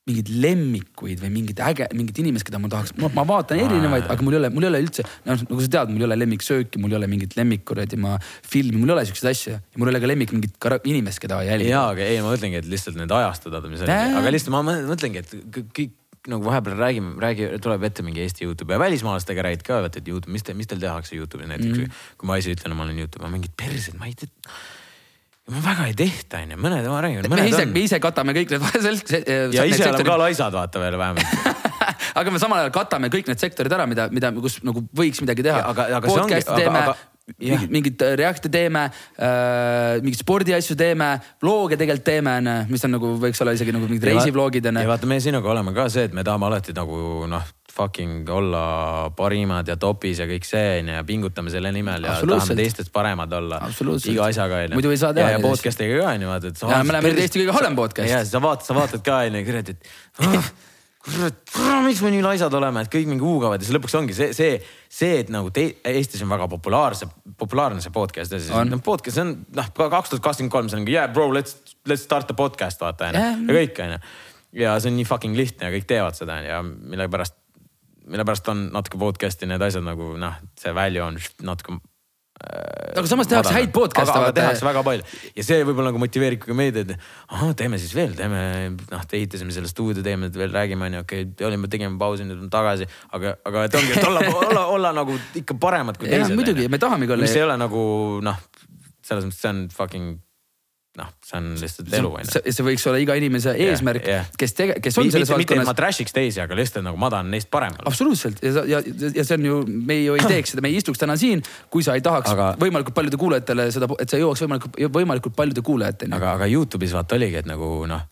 mingeid lemmikuid või mingit äge, mingit inimest, keda ma tahaks, ma vaatan erinevaid, aga mul ei ole, mul ei ole üldse, noh nagu sa tead, mul ei ole lemmiksööki, mul ei ole mingit lemmikkuradi ma filmi, mul ei ole siukseid asju ja mul ei ole ka lemmik mingit inimest, keda jälgida. jaa, aga ei, ma mõtlengi, et lihtsalt need ajastud, mis oli, aga lihtsalt ma mõtlengi, et kõik nagu vahepeal räägime, räägi, tuleb ette mingi Eesti Youtube ja välismaalastega räägid ka, et Youtube, mis te, mis teil tehakse Youtube'is näiteks mm. -hmm. kui ma ise ütlen, ma olen Youtube, mingid persed, ma ei tea väga ei tehta, onju, mõned, ma räägin. me ise, me ise katame kõik need vaheselt. ja ise oleme ka laisad, vaata veel vähemalt aga me samal ajal katame kõik need sektorid ära, mida, mida, kus nagu võiks midagi teha. aga, aga see ongi, aga, aga mingit, mingit äh, react'e teeme äh,, mingeid spordiasju teeme, vlooge tegelikult teeme, onju, mis on nagu võiks olla isegi nagu mingid reisivloogid onju. ja vaata, me sinuga oleme ka see, et me tahame alati nagu noh, fucking olla parimad ja topis ja kõik see on ju ja pingutame selle nimel ja tahame teistest paremad olla. iga asjaga on ju. muidu ei saa teha. ja, ja podcast'iga ka on ju vaata, et. me oleme Eesti kõige halvem podcast. ja sa vaatad, sa vaatad ka on ju, kurat, et ah, kurat, miks me nii laisad oleme, et kõik mingi huugavad ja siis lõpuks ongi see, see, see, et nagu te, Eestis on väga populaarse, populaarne see podcast ja siis noh, podcast on noh, kaks tuhat kakskümmend kolm, see on yeah bro, let's, let's start the podcast vaata onju yeah. ja kõik onju. ja see on nii fucking lihtne ja kõik teevad seda ja millegipärast, millepärast on natuke podcast'i need asjad nagu noh, see value on natuke aga samas tehakse häid podcast'e. aga, aga tehakse väga palju ja see võib-olla nagu motiveerib ka meid, et ahah, teeme siis veel, teeme noh, ehitasime selle stuudio, teeme veel, räägime onju, okei okay,, olime, tegime pausi, nüüd tagasi. aga, aga et ongi, et olla olla, olla nagu ikka paremad kui teised. muidugi, me tahamegi olla. mis ei ole nagu noh, selles mõttes see on fucking noh, see on lihtsalt elu on ju. see võiks olla iga inimese eesmärk yeah,, yeah. kes tege-, kes on selles valdkonnas. mitte, et ma trash'iks teisi, aga lihtsalt nagu ma tahan neist parem olla. absoluutselt ja, ja, ja see on ju, me ju ei teeks seda, me ei istuks täna siin, kui sa ei tahaks aga... võimalikult paljude kuulajatele seda, et sa jõuaks võimalikult, võimalikult paljude kuulajateni. aga, aga Youtube'is vaata oligi, et nagu noh,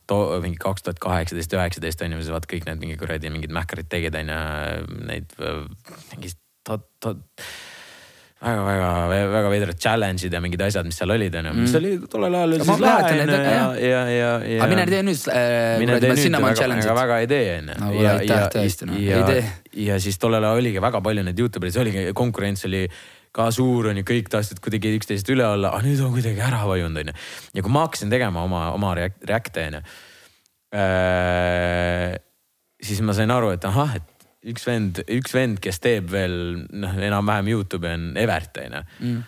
mingi kaks tuhat kaheksateist, üheksateist on ju, vaata kõik need mingi kuradi mingid mähkarid tegid on ju, neid mingi väga-väga-väga veidrad challenge'id ja mingid asjad, mis seal olid, onju, mis mm. oli tollel ajal ja, ja, ja, ja. aga mine tee nüüd äh,. mine tee nüüd, väga, väga ei tee onju. aitäh tõesti noh, tee. ja siis tollel ajal oligi väga palju neid Youtubereid, see oligi, konkurents oli ka suur onju, kõik tahtsid kuidagi üksteisest üle olla, aga nüüd on kuidagi ära vajunud onju. ja kui ma hakkasin tegema oma, oma react'e onju äh,. siis ma sain aru, et ahah, et üks vend, üks vend, kes teeb veel noh, enam-vähem Youtube'i on Evert on ju mm.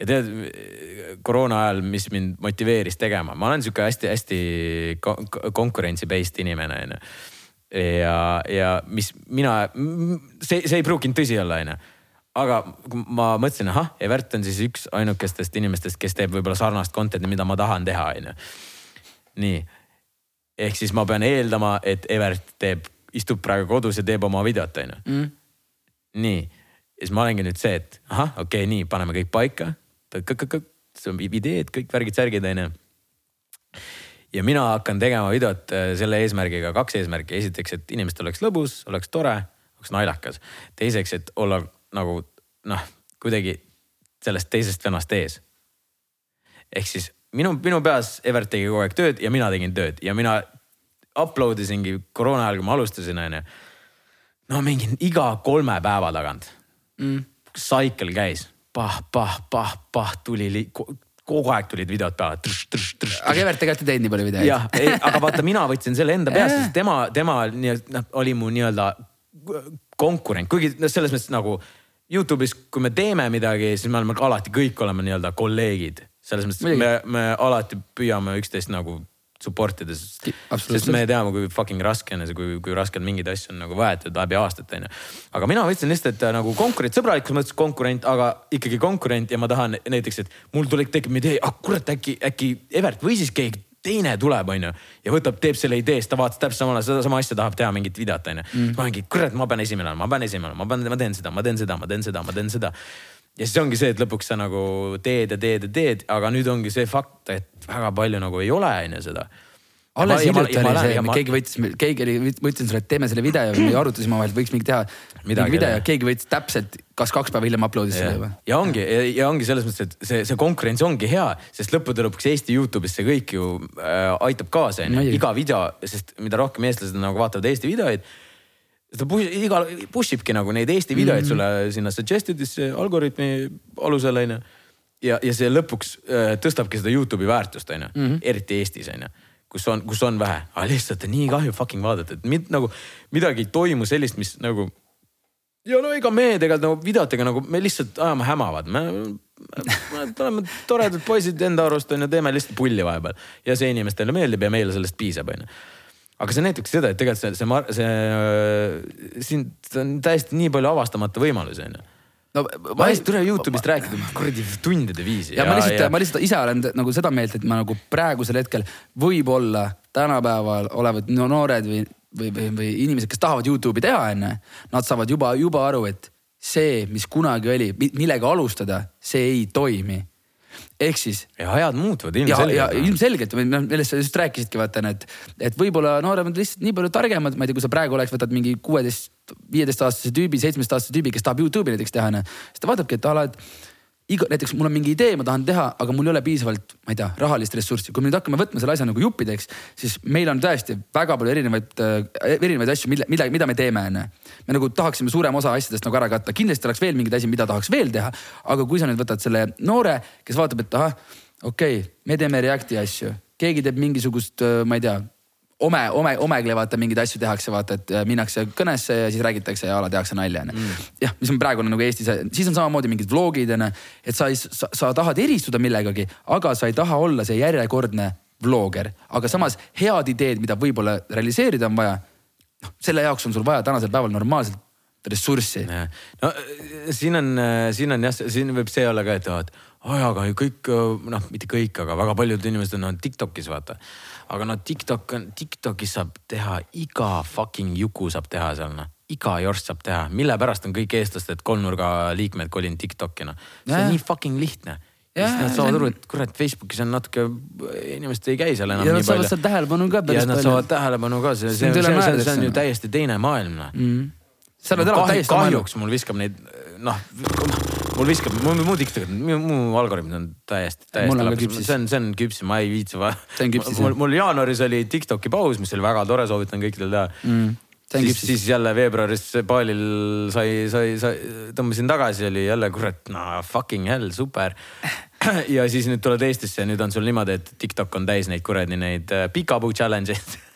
ja tead koroona ajal, mis mind motiveeris tegema, ma olen sihuke hästi-hästi konkurentsi based inimene on ju. ja, ja mis mina, see, see ei pruukinud tõsi olla, on ju aga ma mõtlesin, ahah, Evert on siis üks ainukestest inimestest, kes teeb võib-olla sarnast content'i, mida ma tahan teha, onju. nii, ehk siis ma pean eeldama, et Evert teeb istub praegu kodus ja teeb oma videot, onju mm.. nii, ja siis ma olengi nüüd see, et ahah, okei okay,, nii, paneme kõik paika. see on ideed, kõik värgid-särgid, onju. ja mina hakkan tegema videot äh, selle eesmärgiga, kaks eesmärki. esiteks, et inimestel oleks lõbus, oleks tore, oleks naljakas. teiseks, et olla nagu noh, kuidagi sellest teisest vennast ees. ehk siis minu, minu peas Evert tegi kogu aeg tööd ja mina tegin tööd ja mina upload isingi koroona ajal, kui ma alustasin, onju. no mingi iga kolme päeva tagant mm.. Cycle käis pah, pah, pah, pah tuli, kogu aeg tulid videod peale. aga Evert tegelikult ei teinud nii palju videoid. jah, aga vaata, mina võtsin selle enda peasse, sest tema, tema nii-öelda noh, oli mu nii-öelda konkurent, kuigi noh, selles mõttes nagu Youtube'is, kui me teeme midagi, siis me oleme alati kõik oleme nii-öelda kolleegid. selles mõttes me, me alati püüame üksteist nagu support ida, sest, sest me teame, kui fucking raske on ja kui, kui raskelt mingeid asju on nagu võetud läbi aastate onju. aga mina võtsin lihtsalt et, nagu konkurent, sõbralikus mõttes konkurent, aga ikkagi konkurent ja ma tahan näiteks, et mul tuleb, tekib idee, ah kurat, äkki, äkki Evert või siis keegi teine tuleb, onju. ja võtab, teeb selle idee, siis ta vaatas täpselt samale, sedasama asja tahab teha mingit videot, onju. Mm.. ma olengi, kurat, ma pean esimene olema, ma pean esimene olema, ma pean, ma teen seda, ma teen seda, ma teen seda, ma teen seda ja siis ongi see, et lõpuks sa nagu teed ja teed ja teed, aga nüüd ongi see fakt, et väga palju nagu ei ole, onju seda. Alles hiljuti oli see, keegi võttis, keegi oli, ma ütlesin sulle, et teeme selle video ja arutasime omavahel, et võiks mingi teha mingi video ja keegi võttis täpselt, kas kaks päeva hiljem upload'is selle juba. ja ongi ja, ongi selles mõttes, et see, see konkurents ongi hea, sest lõppude lõpuks Eesti Youtube'is see kõik ju äh, aitab kaasa onju, iga video, sest mida rohkem eestlased nagu vaatavad Eesti videoid ta push, iga, push ibki nagu neid Eesti videoid mm sulle sinna suggested isse algoritmi alusel onju. ja, ja see lõpuks äh, tõstabki seda Youtube'i väärtust onju mm, -hmm. eriti Eestis onju kus on, kus on vähe, aga lihtsalt on nii kahju fucking vaadata, et mind nagu midagi ei toimu sellist, mis nagu. ja no ega me tegelikult nagu videotega nagu me lihtsalt ajame hämavad, me, me oleme toredad poisid enda arust on ju, teeme lihtsalt pulli vahepeal ja see inimestele meeldib ja meile sellest piisab, on ju aga see näitabki seda, et tegelikult see, see, see, siin on täiesti nii palju avastamata võimalusi, on ju no ma ei tule Youtube'ist rääkida kuradi tundide viisi. ja ma lihtsalt, ma lihtsalt ise olen nagu seda meelt, et ma nagu praegusel hetkel võib-olla tänapäeval olevad no, noored või, või, või, või inimesed, kes tahavad Youtube'i teha, onju. Nad saavad juba, juba aru, et see, mis kunagi oli, millega alustada, see ei toimi ehk siis. ja ajad muutuvad ilmselgelt. ja, ja ilmselgelt, noh millest sa just rääkisidki vaata, et, et võib-olla nooremad lihtsalt nii palju targemad, ma ei tea, kui sa praegu oleks, võtad mingi kuueteist, viieteistaastase tüübi, seitsmeteistaastase tüübi, kes tahab Youtube'i näiteks teha, onju. siis ta vaatabki, et a la, et iga, näiteks mul on mingi idee, ma tahan teha, aga mul ei ole piisavalt, ma ei tea, rahalist ressurssi. kui me nüüd hakkame võtma selle asja nagu juppideks, siis meil on tõesti väga palju erinevaid äh,, erinevaid asju, mille, mida, mida me teeme, onju. me nagu tahaksime suurema osa asjadest nagu ära katta, kindlasti oleks veel mingeid asju, mida tahaks veel teha. aga kui sa nüüd võtad selle noore, kes vaatab, et ahah, okei okay,, me teeme Reacti asju, keegi teeb mingisugust, äh, ma ei tea ome, ome, omegli vaata mingeid asju tehakse, vaata, et äh, minnakse kõnesse ja siis räägitakse ja a la tehakse nalja onju mm.. jah, mis on praegu nagu Eestis, siis on samamoodi mingid vlogid onju, et sa, sa, sa tahad eristuda millegagi, aga sa ei taha olla see järjekordne vlogger, aga samas head ideed, mida võib-olla realiseerida on vaja. noh, selle jaoks on sul vaja tänasel päeval normaalselt ressurssi. no äh, siin on, äh, siin on jah, siin võib see olla ka, et, oi, aga kõik noh, mitte kõik, aga väga paljud inimesed on Tiktokis vaata aga no TikTok on, TikTokis saab teha iga fucking juku saab teha seal noh iga jorst saab teha, mille pärast on kõik eestlased kolmnurga liikmed kolinud TikTok'i noh. see on nii fucking lihtne. ja siis nad saavad aru, et kurat, Facebookis on natuke, inimesed ei käi seal enam nii palju. ja nad saavad tähelepanu ka päris palju. ja nad saavad tähelepanu ka, see, see, see, see, on ju täiesti teine maailm noh mm. sa oled elanud täiesti kahjuks mul viskab neid noh mul viskab, mu, mu TikTok, mu, mu algoritm on täiesti, täiesti. see on, see on küps, ma ei viitsi va-. mul, mul jaanuaris oli TikToki paus, mis oli väga tore, soovitan kõikidel teha mm siis, siis jälle veebruaris baalil sai, sai, sai, tõmbasin tagasi, oli jälle kurat, no fucking hell, super. ja siis nüüd tuled Eestisse ja nüüd on sul niimoodi, et TikTok on täis neid kuradi neid äh, pikapuu challenge eid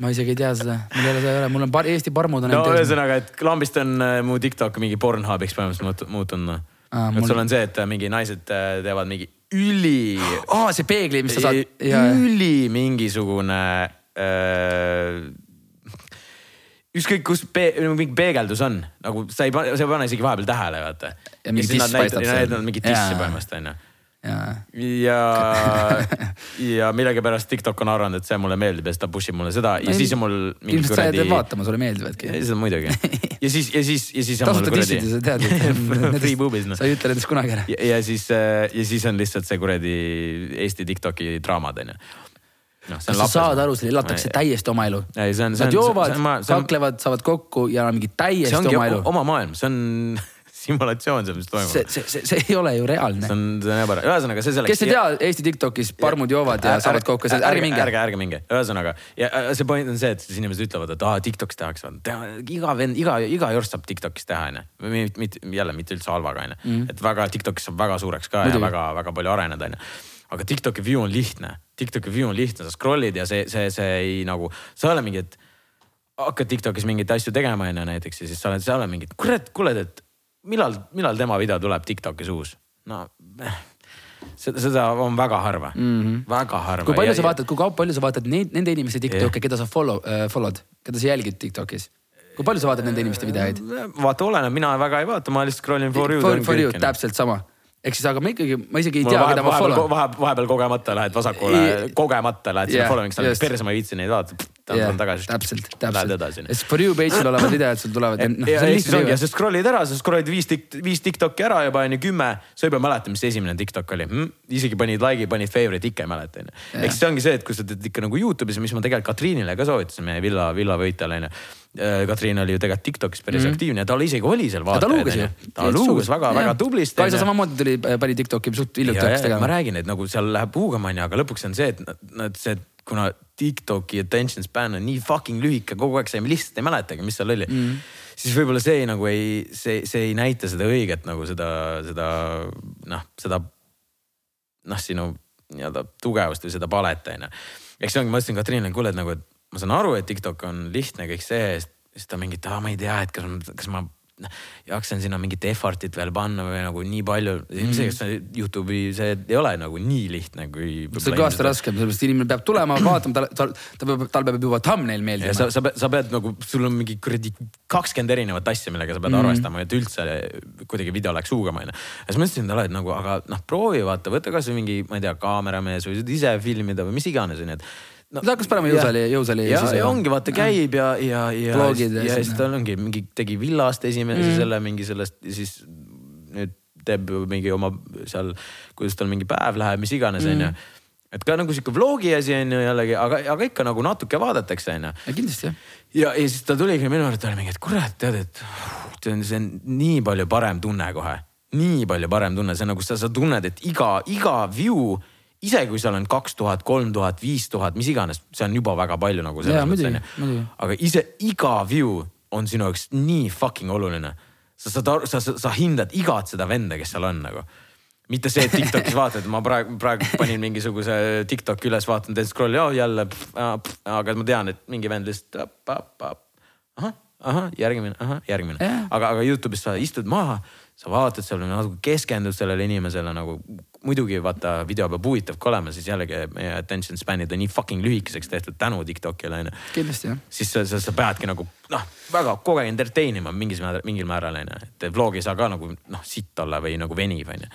ma isegi ei tea seda, mul ei ole ei ole, mul on par, Eesti parmud on. no ühesõnaga, et lambist on äh, mu TikTok mingi Pornhubiks põhimõtteliselt muutunud noh et sul on see, et äh, mingi naised äh, teevad mingi üli. aa, see peegli, mis sa saad. üli mingisugune äh, ükskõik kus pe mingi peegeldus on, nagu sa ei pane, sa ei pane isegi vahepeal tähele, vaata. ja mingi tiss paistab seal. Need on mingi tissi põhimõtteliselt onju ja, ja millegipärast TikTok on arvanud, et see mulle meeldib ja siis ta push ib mulle seda ja siis on mul. ilmselt sa jääd vaatama, sulle meeldivadki. seda muidugi ja siis, ja siis, ja siis on mul kuradi. sa tead, et free boobies noh. sa ei ütle nendest kunagi ära. ja siis, äh, ja siis on lihtsalt see kuradi Eesti TikToki draamad onju no,. kas sa saad aru, seal elatakse täiesti oma elu. Nad joovad, kaklevad, saavad kokku ja mingi täiesti oma elu. oma maailm, see on simulatsioon seal, mis toimub. see, see, see, see ei ole ju reaalne. see on, see on ebare-, ühesõnaga see selleks. kes ei tea, Eesti Tiktokis parmud joovad ja, saavad kokku, ärge minge. ärge, ärge minge, ühesõnaga ja see point on see, et siis inimesed ütlevad, et aa Tiktokis tehakse, teha iga vend, iga, iga jorst saab Tiktokis teha onju. mitte, mitte jälle mitte üldse halvaga onju mm., et väga Tiktokis saab väga suureks ka Muidugi. ja väga-väga palju areneda onju aga Tiktoki view on lihtne, Tiktoki view on lihtne, sa scroll'id ja see, see, see ei nagu, sa ei ole mingi, et hakkad Tiktokis mingeid asju tegema onju näiteks ja siis sa oled, sa oled mingi, kurat, kuule, et millal, millal tema video tuleb Tiktokis uus? no seda, seda on väga harva mm, -hmm. väga harva. kui palju ja, sa vaatad, kui palju sa vaatad neid, nende inimeste Tiktok'e, keda sa follow äh,, follow'd, keda sa jälgid Tiktokis? kui palju sa vaatad nende inimeste videoid? vaata, oleneb, mina väga ei vaata, ma lihtsalt scroll in for you. For, for you, täpselt sama ehk siis, aga ma ikkagi, ma isegi ei tea, keda ma follow. vahepeal, vahepeal kogemata lähed vasakule, kogemata lähed sinna yeah, following'isse, perse ma ei viitsi neid vaadata yeah, on tagasi. täpselt, täpselt. sest for you page'il olevad videod sul tulevad. No, ja, ja, sa scroll'id ära, sa scroll'id viis, viis Tiktoki ära juba onju, kümme. sa juba ei mäleta, mis esimene Tiktok oli hm?. isegi panid like'i, panid favorite, ikka ei mäleta onju. eks see ongi see, et kui sa teed ikka nagu Youtube'is, mis ma tegelikult Katriinile ka soovitasin, meie villa, villa võitjale onju Katriin oli ju tegelikult Tiktokis päris mm -hmm. aktiivne ja tal isegi oli seal vaatajaid. ta luugas ju. ta luugas väga-väga tublisti. Kaisa samamoodi tuli, pani Tiktoki suht hiljuti hakkas tegema. ma räägin, et nagu seal läheb huugama onju, aga lõpuks on see, et nad, see kuna Tiktoki attention span on nii fucking lühike, kogu aeg sa lihtsalt ei mäletagi, mis seal oli mm.. siis võib-olla see nagu ei, see, see ei näita seda õiget nagu seda, seda noh, seda noh, sinu nii-öelda tugevust või seda palet on ju. eks see ongi, ma ütlesin Katriinile, kuule, et nagu, et ma saan aru, et TikTok on lihtne kõik see, siis ta mingi, et aa, ma ei tea, et kas, kas ma jaksan sinna mingit effort'it veel panna või nagu nii palju. ilmselgelt mm. Youtube'i see ei ole nagu nii lihtne kui. see on kõvasti raskem, sellepärast inimene peab tulema, vaatama, tal, tal, ta peab, tal peab juba thumbnail meeldima. sa, sa, sa pead nagu, sul on mingi kuradi kakskümmend erinevat asja, millega sa pead mm. arvestama, et üldse kuidagi video läheks huugama onju. ja siis ma ütlesin talle, et nagu, aga noh, proovi vaata, võta kasvõi mingi, ma ei tea, kaameramees või ise filmida või mis iganes onju, et no,. ta hakkas panema jõusaali, jõusaali. ja, ja ongi vaata käib ja, ja, ja. ja, ja siis tal ongi mingi tegi villast esimese mm. selle mingi sellest siis nüüd teeb mingi oma seal, kuidas tal mingi päev läheb, mis iganes, onju mm et ka nagu sihuke vlogi asi on ju jällegi, aga, aga ikka nagu natuke vaadatakse on ju. kindlasti jah. ja, ja siis ta tuligi minu juurde, oli mingi, et kurat, tead, et see on, see on nii palju parem tunne kohe. nii palju parem tunne, see on nagu sa, sa tunned, et iga, iga view, isegi kui seal on kaks tuhat, kolm tuhat, viis tuhat, mis iganes, see on juba väga palju nagu selles mõttes on ju. aga ise iga view on sinu jaoks nii fucking oluline. sa saad aru, sa, sa, sa hindad igat seda venda, kes seal on nagu mitte see, et Tiktokis vaatad, ma praegu, praegu panin mingisuguse Tiktoki üles, vaatan, teen scroll'i, oh jälle, aga ma tean, et mingi vend lihtsalt. ahah, ahah, järgmine, ahah, järgmine yeah., aga, aga Youtube'is sa istud maha, sa vaatad seal natuke keskendud sellele inimesele nagu. Muidugi vaata, video peab huvitav ka olema, siis jällegi meie attention span'id on nii fucking lühikeseks tehtud tänu Tiktokile onju. kindlasti jah. siis sa, sa, sa peadki nagu noh, väga kogu aeg entertain ima mingis määral, mingil määral onju, et vlog ei saa ka nagu noh sitt olla või nagu veniv onju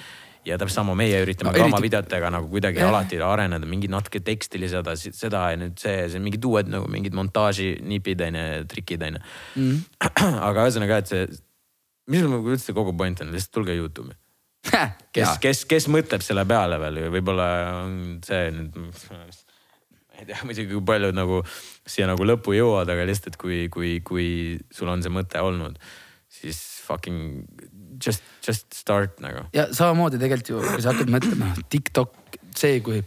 ja täpselt sama meie üritame no, ka eriti... oma videotega nagu kuidagi ja. alati areneda, mingid natuke teksti lisada, seda ja nüüd see, see mingid uued nagu mingid montaaži nipid onju, trikid onju mm. -hmm. aga ühesõnaga, et see, mis nagu üldse kogu point on, lihtsalt tulge Youtube'i kes, kes, kes mõtleb selle peale veel ju võib-olla on see nüüd, ei tea muidugi, kui palju nagu siia nagu lõppu jõuad, aga lihtsalt kui, kui, kui sul on see mõte olnud, siis fucking just, just start nagu. ja samamoodi tegelikult ju, kui sa hakkad mõtlema, TikTok, see, kui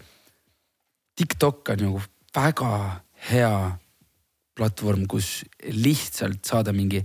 TikTok on nagu väga hea platvorm, kus lihtsalt saada mingi,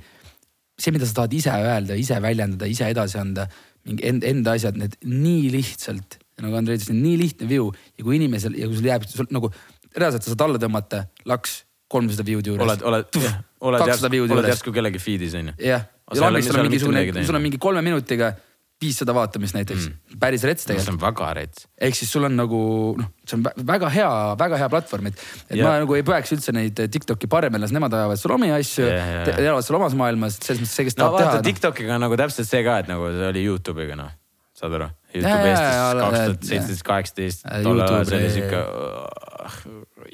see, mida sa tahad ise öelda, ise väljendada, ise edasi anda, mingi enda, enda asjad, need nii lihtsalt, nagu Andrei ütles, nii lihtne view ja kui inimesel ja kui sul jääb sul nagu reaalselt sa saad alla tõmmata laks kolmsada view'd juures. oled, oled, oled järsku, oled järsku kellegi feed'is on ju. jah, ja lambist sul on mingisugune, sul on mingi kolme minutiga viissada vaatamist näiteks mm., päris rets tegelikult no,. see on väga rets. ehk siis sul on nagu noh, see on väga hea, väga hea platvorm, et, et yeah. ma nagu ei poeks üldse neid Tiktoki paremini, las nemad ajavad seal omi asju yeah,, yeah. elavad seal omas maailmas, selles mõttes see, kes no, tahab vaata, teha. No. TikTokiga on nagu täpselt see ka, et nagu see oli Youtube'iga noh, saad aru? Youtube Eestis kaks tuhat seitseteist, kaheksateist, tollel ajal see oli sihuke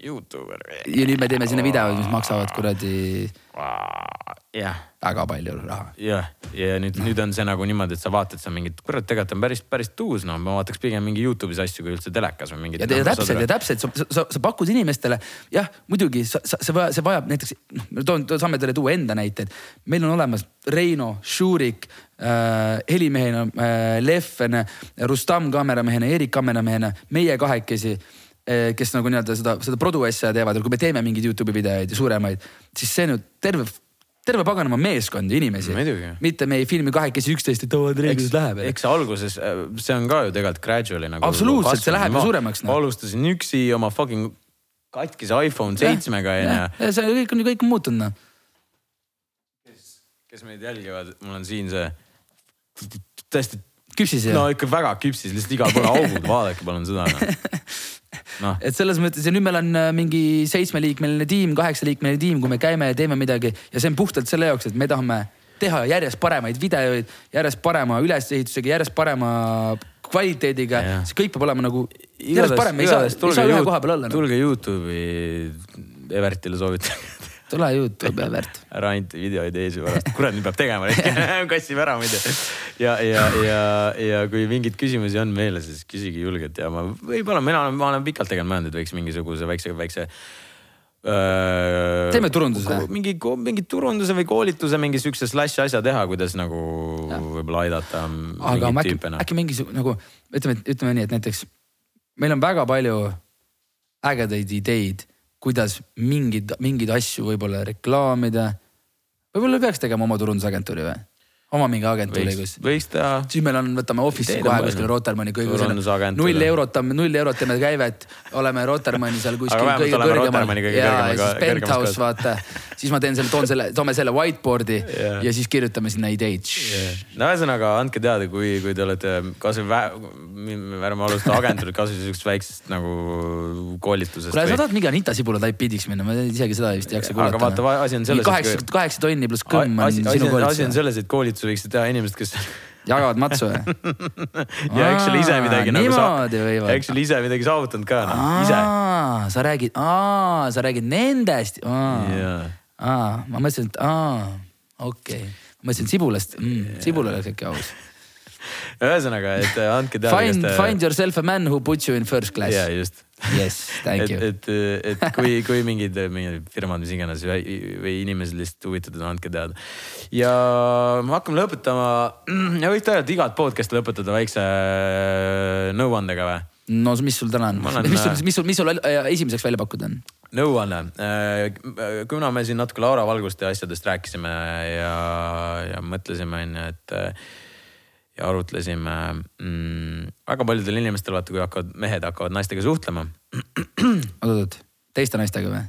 Youtuber. ja nüüd me teeme sinna videoid, mis maksavad kuradi. jah väga palju raha. jah, ja nüüd no., nüüd on see nagu niimoodi, et sa vaatad seal mingit, kurat, tegelikult on päris, päris tuus, no ma vaataks pigem mingi Youtube'is asju kui üldse telekas või mingit. ja, ja täpselt ja täpselt, sa, sa, sa pakud inimestele, jah, muidugi sa, sa, see, see vajab näiteks, noh, toon, saame teile tuua enda näiteid. meil on olemas Reino, Šurik äh,, helimehena äh, Leffen, Rustam kaameramehena, Erik kaameramehena, meie kahekesi äh, kes nagu nii-öelda seda, seda produ asja teevad, kui me teeme mingeid Youtube'i videoid ja suuremaid, siis see nüüd terve terve paganama meeskond inimesi. mitte me ei filmi kahekesi üksteist, et oo Andrei, kuidas läheb. eks alguses, äh, see on ka ju tegelikult gradually nagu. absoluutselt, see läheb ju suuremaks no.. alustasin üksi oma fucking katkise iPhone seitsmega onju. see kõik on ju kõik muutunud noh. kes, kes meid jälgivad, mul on siin see tõesti. Küpsis jah? no ikka väga küpsis, lihtsalt igal pool augud, vaadake palun seda no. no.. et selles mõttes ja nüüd meil on äh, mingi seitsmeliikmeline tiim, kaheksaliikmeline tiim, kui me käime ja teeme midagi ja see on puhtalt selle jaoks, et me tahame teha järjest paremaid videoid, järjest parema ülesehitusega, järjest parema kvaliteediga, see kõik peab olema nagu järjest parem, ei saa, ei saa ühe koha peal olla. Noh. tulge Youtube'i, Evertile soovitan tule Youtube ja Märt. ära ainult videoid ees ju pärast, kurat nüüd peab tegema kassime ära muidu. ja, ja, ja, ja kui mingeid küsimusi on meile, siis küsige julgelt ja ma võib-olla mina olen, ma olen pikalt tegelikult mõelnud, et võiks mingisuguse väikse, väikse Öö, teeme turunduse. mingi, mingi turunduse või koolituse, mingi siukse slash asja teha, kuidas nagu võib-olla aidata. aga äkki, äkki mingisugune nagu ütleme, ütleme nii, et näiteks meil on väga palju ägedaid ideid kuidas mingeid, mingeid asju võib-olla reklaamida. võib-olla peaks tegema oma turundusagentuuri või? Oma mingi agentuuri, kus. siis meil on, võtame office'i kohe kuskil Rotermanni kõige null eurot, null eurot teeme käivet, oleme Rotermanni seal kuskil kõige kõrgemal. ja siis penthouse vaata, siis ma teen selle, toon selle, toome selle whiteboard'i yeah. ja siis kirjutame sinna ideid yeah.. no ühesõnaga andke teada, kui, kui te olete kasvõi, ärme alusta agentuuri, kasvõi siuksest väiksest nagu koolitusest. kuule, sa tahad mingi Anita Sibula type bidiks minna, ma isegi seda vist ei jaksa kuulata. aga vaata, asi on selles. kaheksa, kaheksa tonni pluss kõmm on sinu koolitus. asi on selles, et koolitus sa võiksid teha inimesed, kes jagavad matsu või? ja eks seal ise midagi nagu sa-, eks seal ise midagi saavutanud ka noh, ise. sa räägid, sa räägid nendest. ma mõtlesin, et aa, okei okay., ma mõtlesin sibulast mm,, sibul oleks äkki aus ühesõnaga, et andke teada. Find, find yourself a man who puts you in first class. jaa, just. Yes, thank you. et, et, et kui, kui mingid, mingid firmad, mis iganes või, või inimesed lihtsalt huvitatud on, andke teada. ja me hakkame lõpetama ja võiks tegelikult igat podcast'i lõpetada väikse nõuandega või? no mis sul täna on, olen... mis sul, mis sul, mis sul esimeseks välja pakkuda on? nõuanne, kuna me siin natuke Laura Valguste asjadest rääkisime ja, ja mõtlesime onju, et ja arutlesime mm,. väga paljudel inimestel vaata, kui hakkavad, mehed hakkavad naistega suhtlema. oot-oot, teiste naistega või?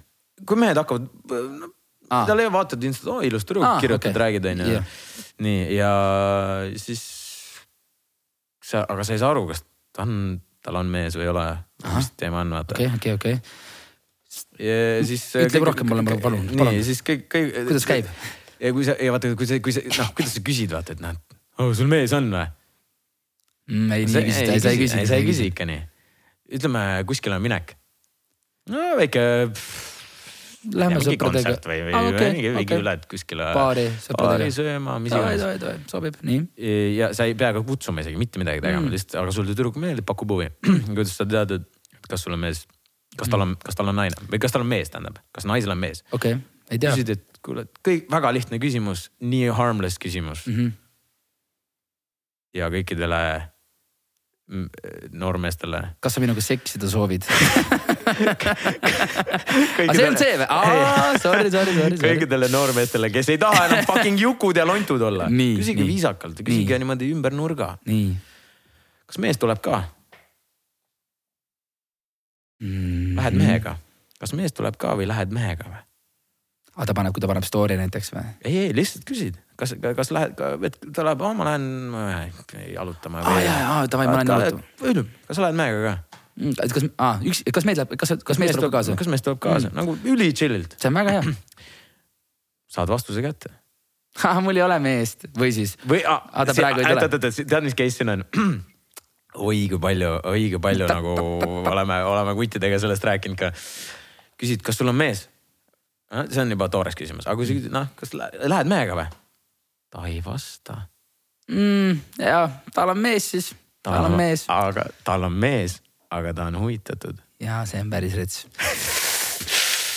kui mehed hakkavad no,, ah. talle vaatad instat-, oo ilus tüdruk kirjutad okay., räägid onju yeah.. nii ja siis sa, aga sa ei saa aru, kas ta on, tal on mees või ei ole. mis teema on, vaata. okei, okei, okei. ja siis. ütle rohkem mulle, palun, palun. nii, siis kõik, kõik. kuidas käib? ja kui sa, ja vaata, kui sa, kui sa, noh, kuidas sa küsid, vaata, et noh oh, sul mees on või mm,? ei, nii küsida, sa ei küsi. sa ei küsi ikka nii. ütleme, kuskile on minek. no väike. Lähme sõpradega. või, või ah, okay, mingi okay. lähed kuskile. baari sõpradega. baari sööma, mis iganes. sobib, nii. ja sa ei pea ka kutsuma isegi mitte midagi tegema mm., lihtsalt, aga sulle tüdruk meeldib, pakub huvi. kuidas sa tead, et kas sul on mees, kas tal on, kas tal on naine või kas tal on mees, tähendab, kas naisel on mees? okei okay., ei tea. küsid, et kuule, kõik väga lihtne küsimus, nii harmless küsimus mm. -hmm ja kõikidele mm, noormeestele. kas sa minuga seksida soovid aga see on see või? Sorry, sorry, sorry. kõikidele noormeestele, kes ei taha enam fucking jukud ja lontud olla. küsige nii. viisakalt, küsige nii. niimoodi ümber nurga. kas mees tuleb ka mm.? Lähed mehega, kas mees tuleb ka või lähed mehega või? aga ta paneb, kui ta paneb story näiteks või? ei, ei lihtsalt küsid, kas, kas lähed, et ta läheb, ma lähen jalutama. aa jaa, jaa, davai, ma lähen jalutama. kas sa lähed mehega ka? Mm, et kas, aa, üks, kas mees läheb, kas, kas mees tuleb kaasa? kas mees tuleb kaasa mm., nagu üli chill'ilt. see on väga hea. saad vastuse kätte. mul ei ole meest või siis. või, aa, oot, oot, oot, tead, mis case siin on? oi kui palju, oi kui palju nagu oleme, oleme kuttidega sellest rääkinud ka. küsid, kas sul on mees? see on juba toores küsimus, aga kui sa küsid, noh, kas lähed mehega või? Ta ei vasta mm,. ja, tal on mees siis, tal on mees. aga tal on mees, aga ta on huvitatud. ja see on päris rets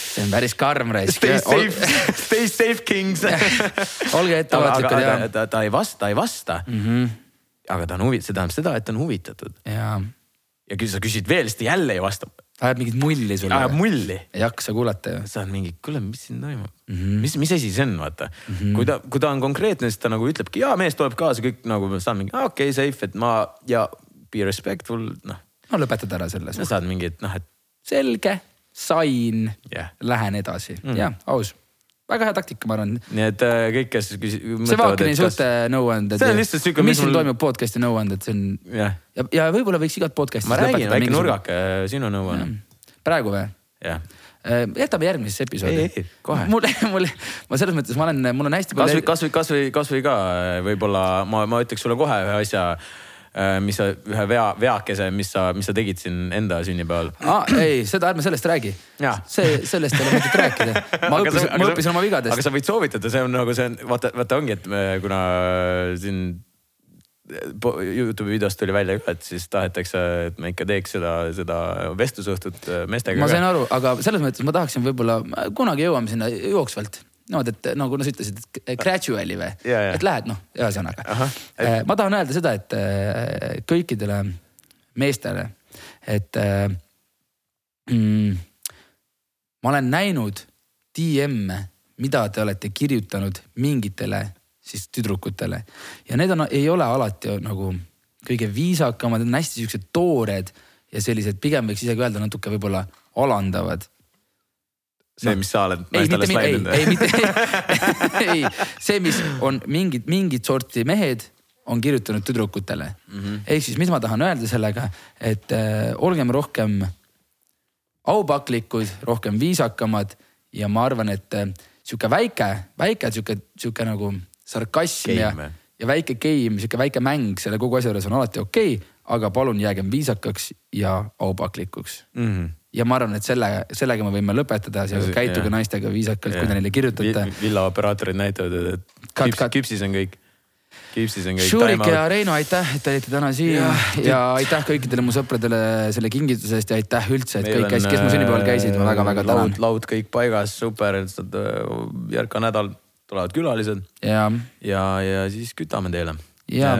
see on päris karm raisk. Stay safe, stay safe kings olge ettevaatlikud ja. ta, ta ei vasta, ei vasta mm. -hmm. aga ta on huvitatud, see tähendab seda, et ta on huvitatud. ja, ja kui sa küsid veel, siis ta jälle ei vasta ajab mingit mulli sulle. ajab mulli. ei jaksa kuulata ju. sa oled mingi, kuule, mis siin toimub mm, -hmm. mis, mis asi see on, vaata mm. -hmm. kui ta, kui ta on konkreetne, siis ta nagu ütlebki, jaa, mees tuleb kaasa, kõik nagu saan mingi, okei okay,, safe, et ma ja be respectful, noh. no lõpetad ära selles. saad mingi, et noh, et. selge, sain yeah., lähen edasi mm, -hmm. jah, aus väga hea taktika, ma arvan. nii et äh, kõik, kes küsi-. see Vaakini suhte nõuanded. see on lihtsalt siuke. mis siin mul... toimub podcast'i nõuanded, see on yeah.. ja, ja võib-olla võiks igat podcast'i. ma räägin, väike nurgake, sinu nõuanne praegu või? jah äh, jätame järgmisesse episoodi. ei, ei, kohe. mul, mul, ma selles mõttes, ma olen, mul on hästi palju. kasvõi, kasvõi, kasvõi, kasvõi ka äh, võib-olla ma, ma ütleks sulle kohe ühe asja äh, mis sa, ühe vea, veakese, mis sa, mis sa tegid siin enda sünnipäeval ah,. ei, seda ärme sellest räägi. see, sellest ei ole mõtet rääkida. ma õppisin, ma õppisin oma vigadest. aga sa võid soovitada, see on nagu see on, vaata, vaata ongi, et me, kuna siin Youtube'i videost tuli välja ka, et siis tahetakse, et me ikka teeks seda, seda vestlusõhtut äh, meestega. ma sain aru, aga selles mõttes ma tahaksin võib-olla, kunagi jõuame sinna jooksvalt niimoodi, et nagu sa ütlesid, et gradually või, et lähed noh, ühesõnaga. Äh, ma tahan öelda seda, et äh, kõikidele meestele, et mm, ma olen näinud DM-e, mida te olete kirjutanud mingitele siis tüdrukutele. ja need on, ei ole alati nagu kõige viisakamad, need on hästi siuksed toored ja sellised, pigem võiks isegi öelda natuke võib-olla alandavad see no,, mis sa oled naistele slaidnud? ei, ei, mitte, ei, see, mis on mingid, mingit sorti mehed on kirjutanud tüdrukutele mm -hmm.. ehk siis, mis ma tahan öelda sellega, et äh, olgem rohkem aupaklikud, rohkem viisakamad ja ma arvan, et äh, sihuke väike, väike sihuke, sihuke nagu sarkasm ja, ja väike game, sihuke väike mäng selle kogu asja juures on alati okei okay,, aga palun jäägem viisakaks ja aupaklikuks mm. -hmm ja ma arvan, et selle, sellega me võime lõpetada, käituge ja. naistega viisakalt, kui te neile kirjutate. villaoperaatorid näitavad, et küps, küpsis on kõik. Kipsis on kõik. Šurik ja Reino, aitäh, et te olite täna siin ja, ja aitäh kõikidele mu sõpradele selle kingituse eest ja aitäh üldse, et kõik, kes, kes mu sünnipäeval käisid, ma väga-väga tänan. laud kõik paigas, super, järka nädal tulevad külalised. ja, ja, ja siis kütame teile. ja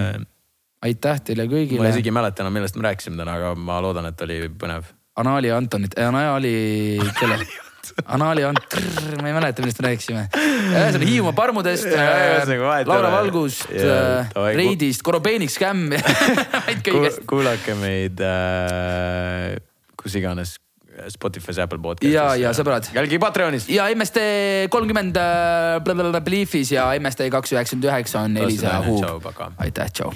aitäh teile kõigile. ma isegi ei mäleta enam, millest me rääkisime täna, aga ma loodan, et oli põnev. Anali Antonit, Anali, kelle? Anali Ant-, ma ei mäleta, millest me rääkisime. ühesõnaga Hiiumaa parmudest äh,, Laura Valgust äh,, Reidist, Korobeeniks Skämm kuulake meid äh, kus iganes Spotify's, Apple podcast'is. ja, ja sõbrad. jälgige Patreonis. ja MST kolmkümmend Belief'is ja MST kaks üheksakümmend üheksa on Elisa Huub. aitäh, tšau.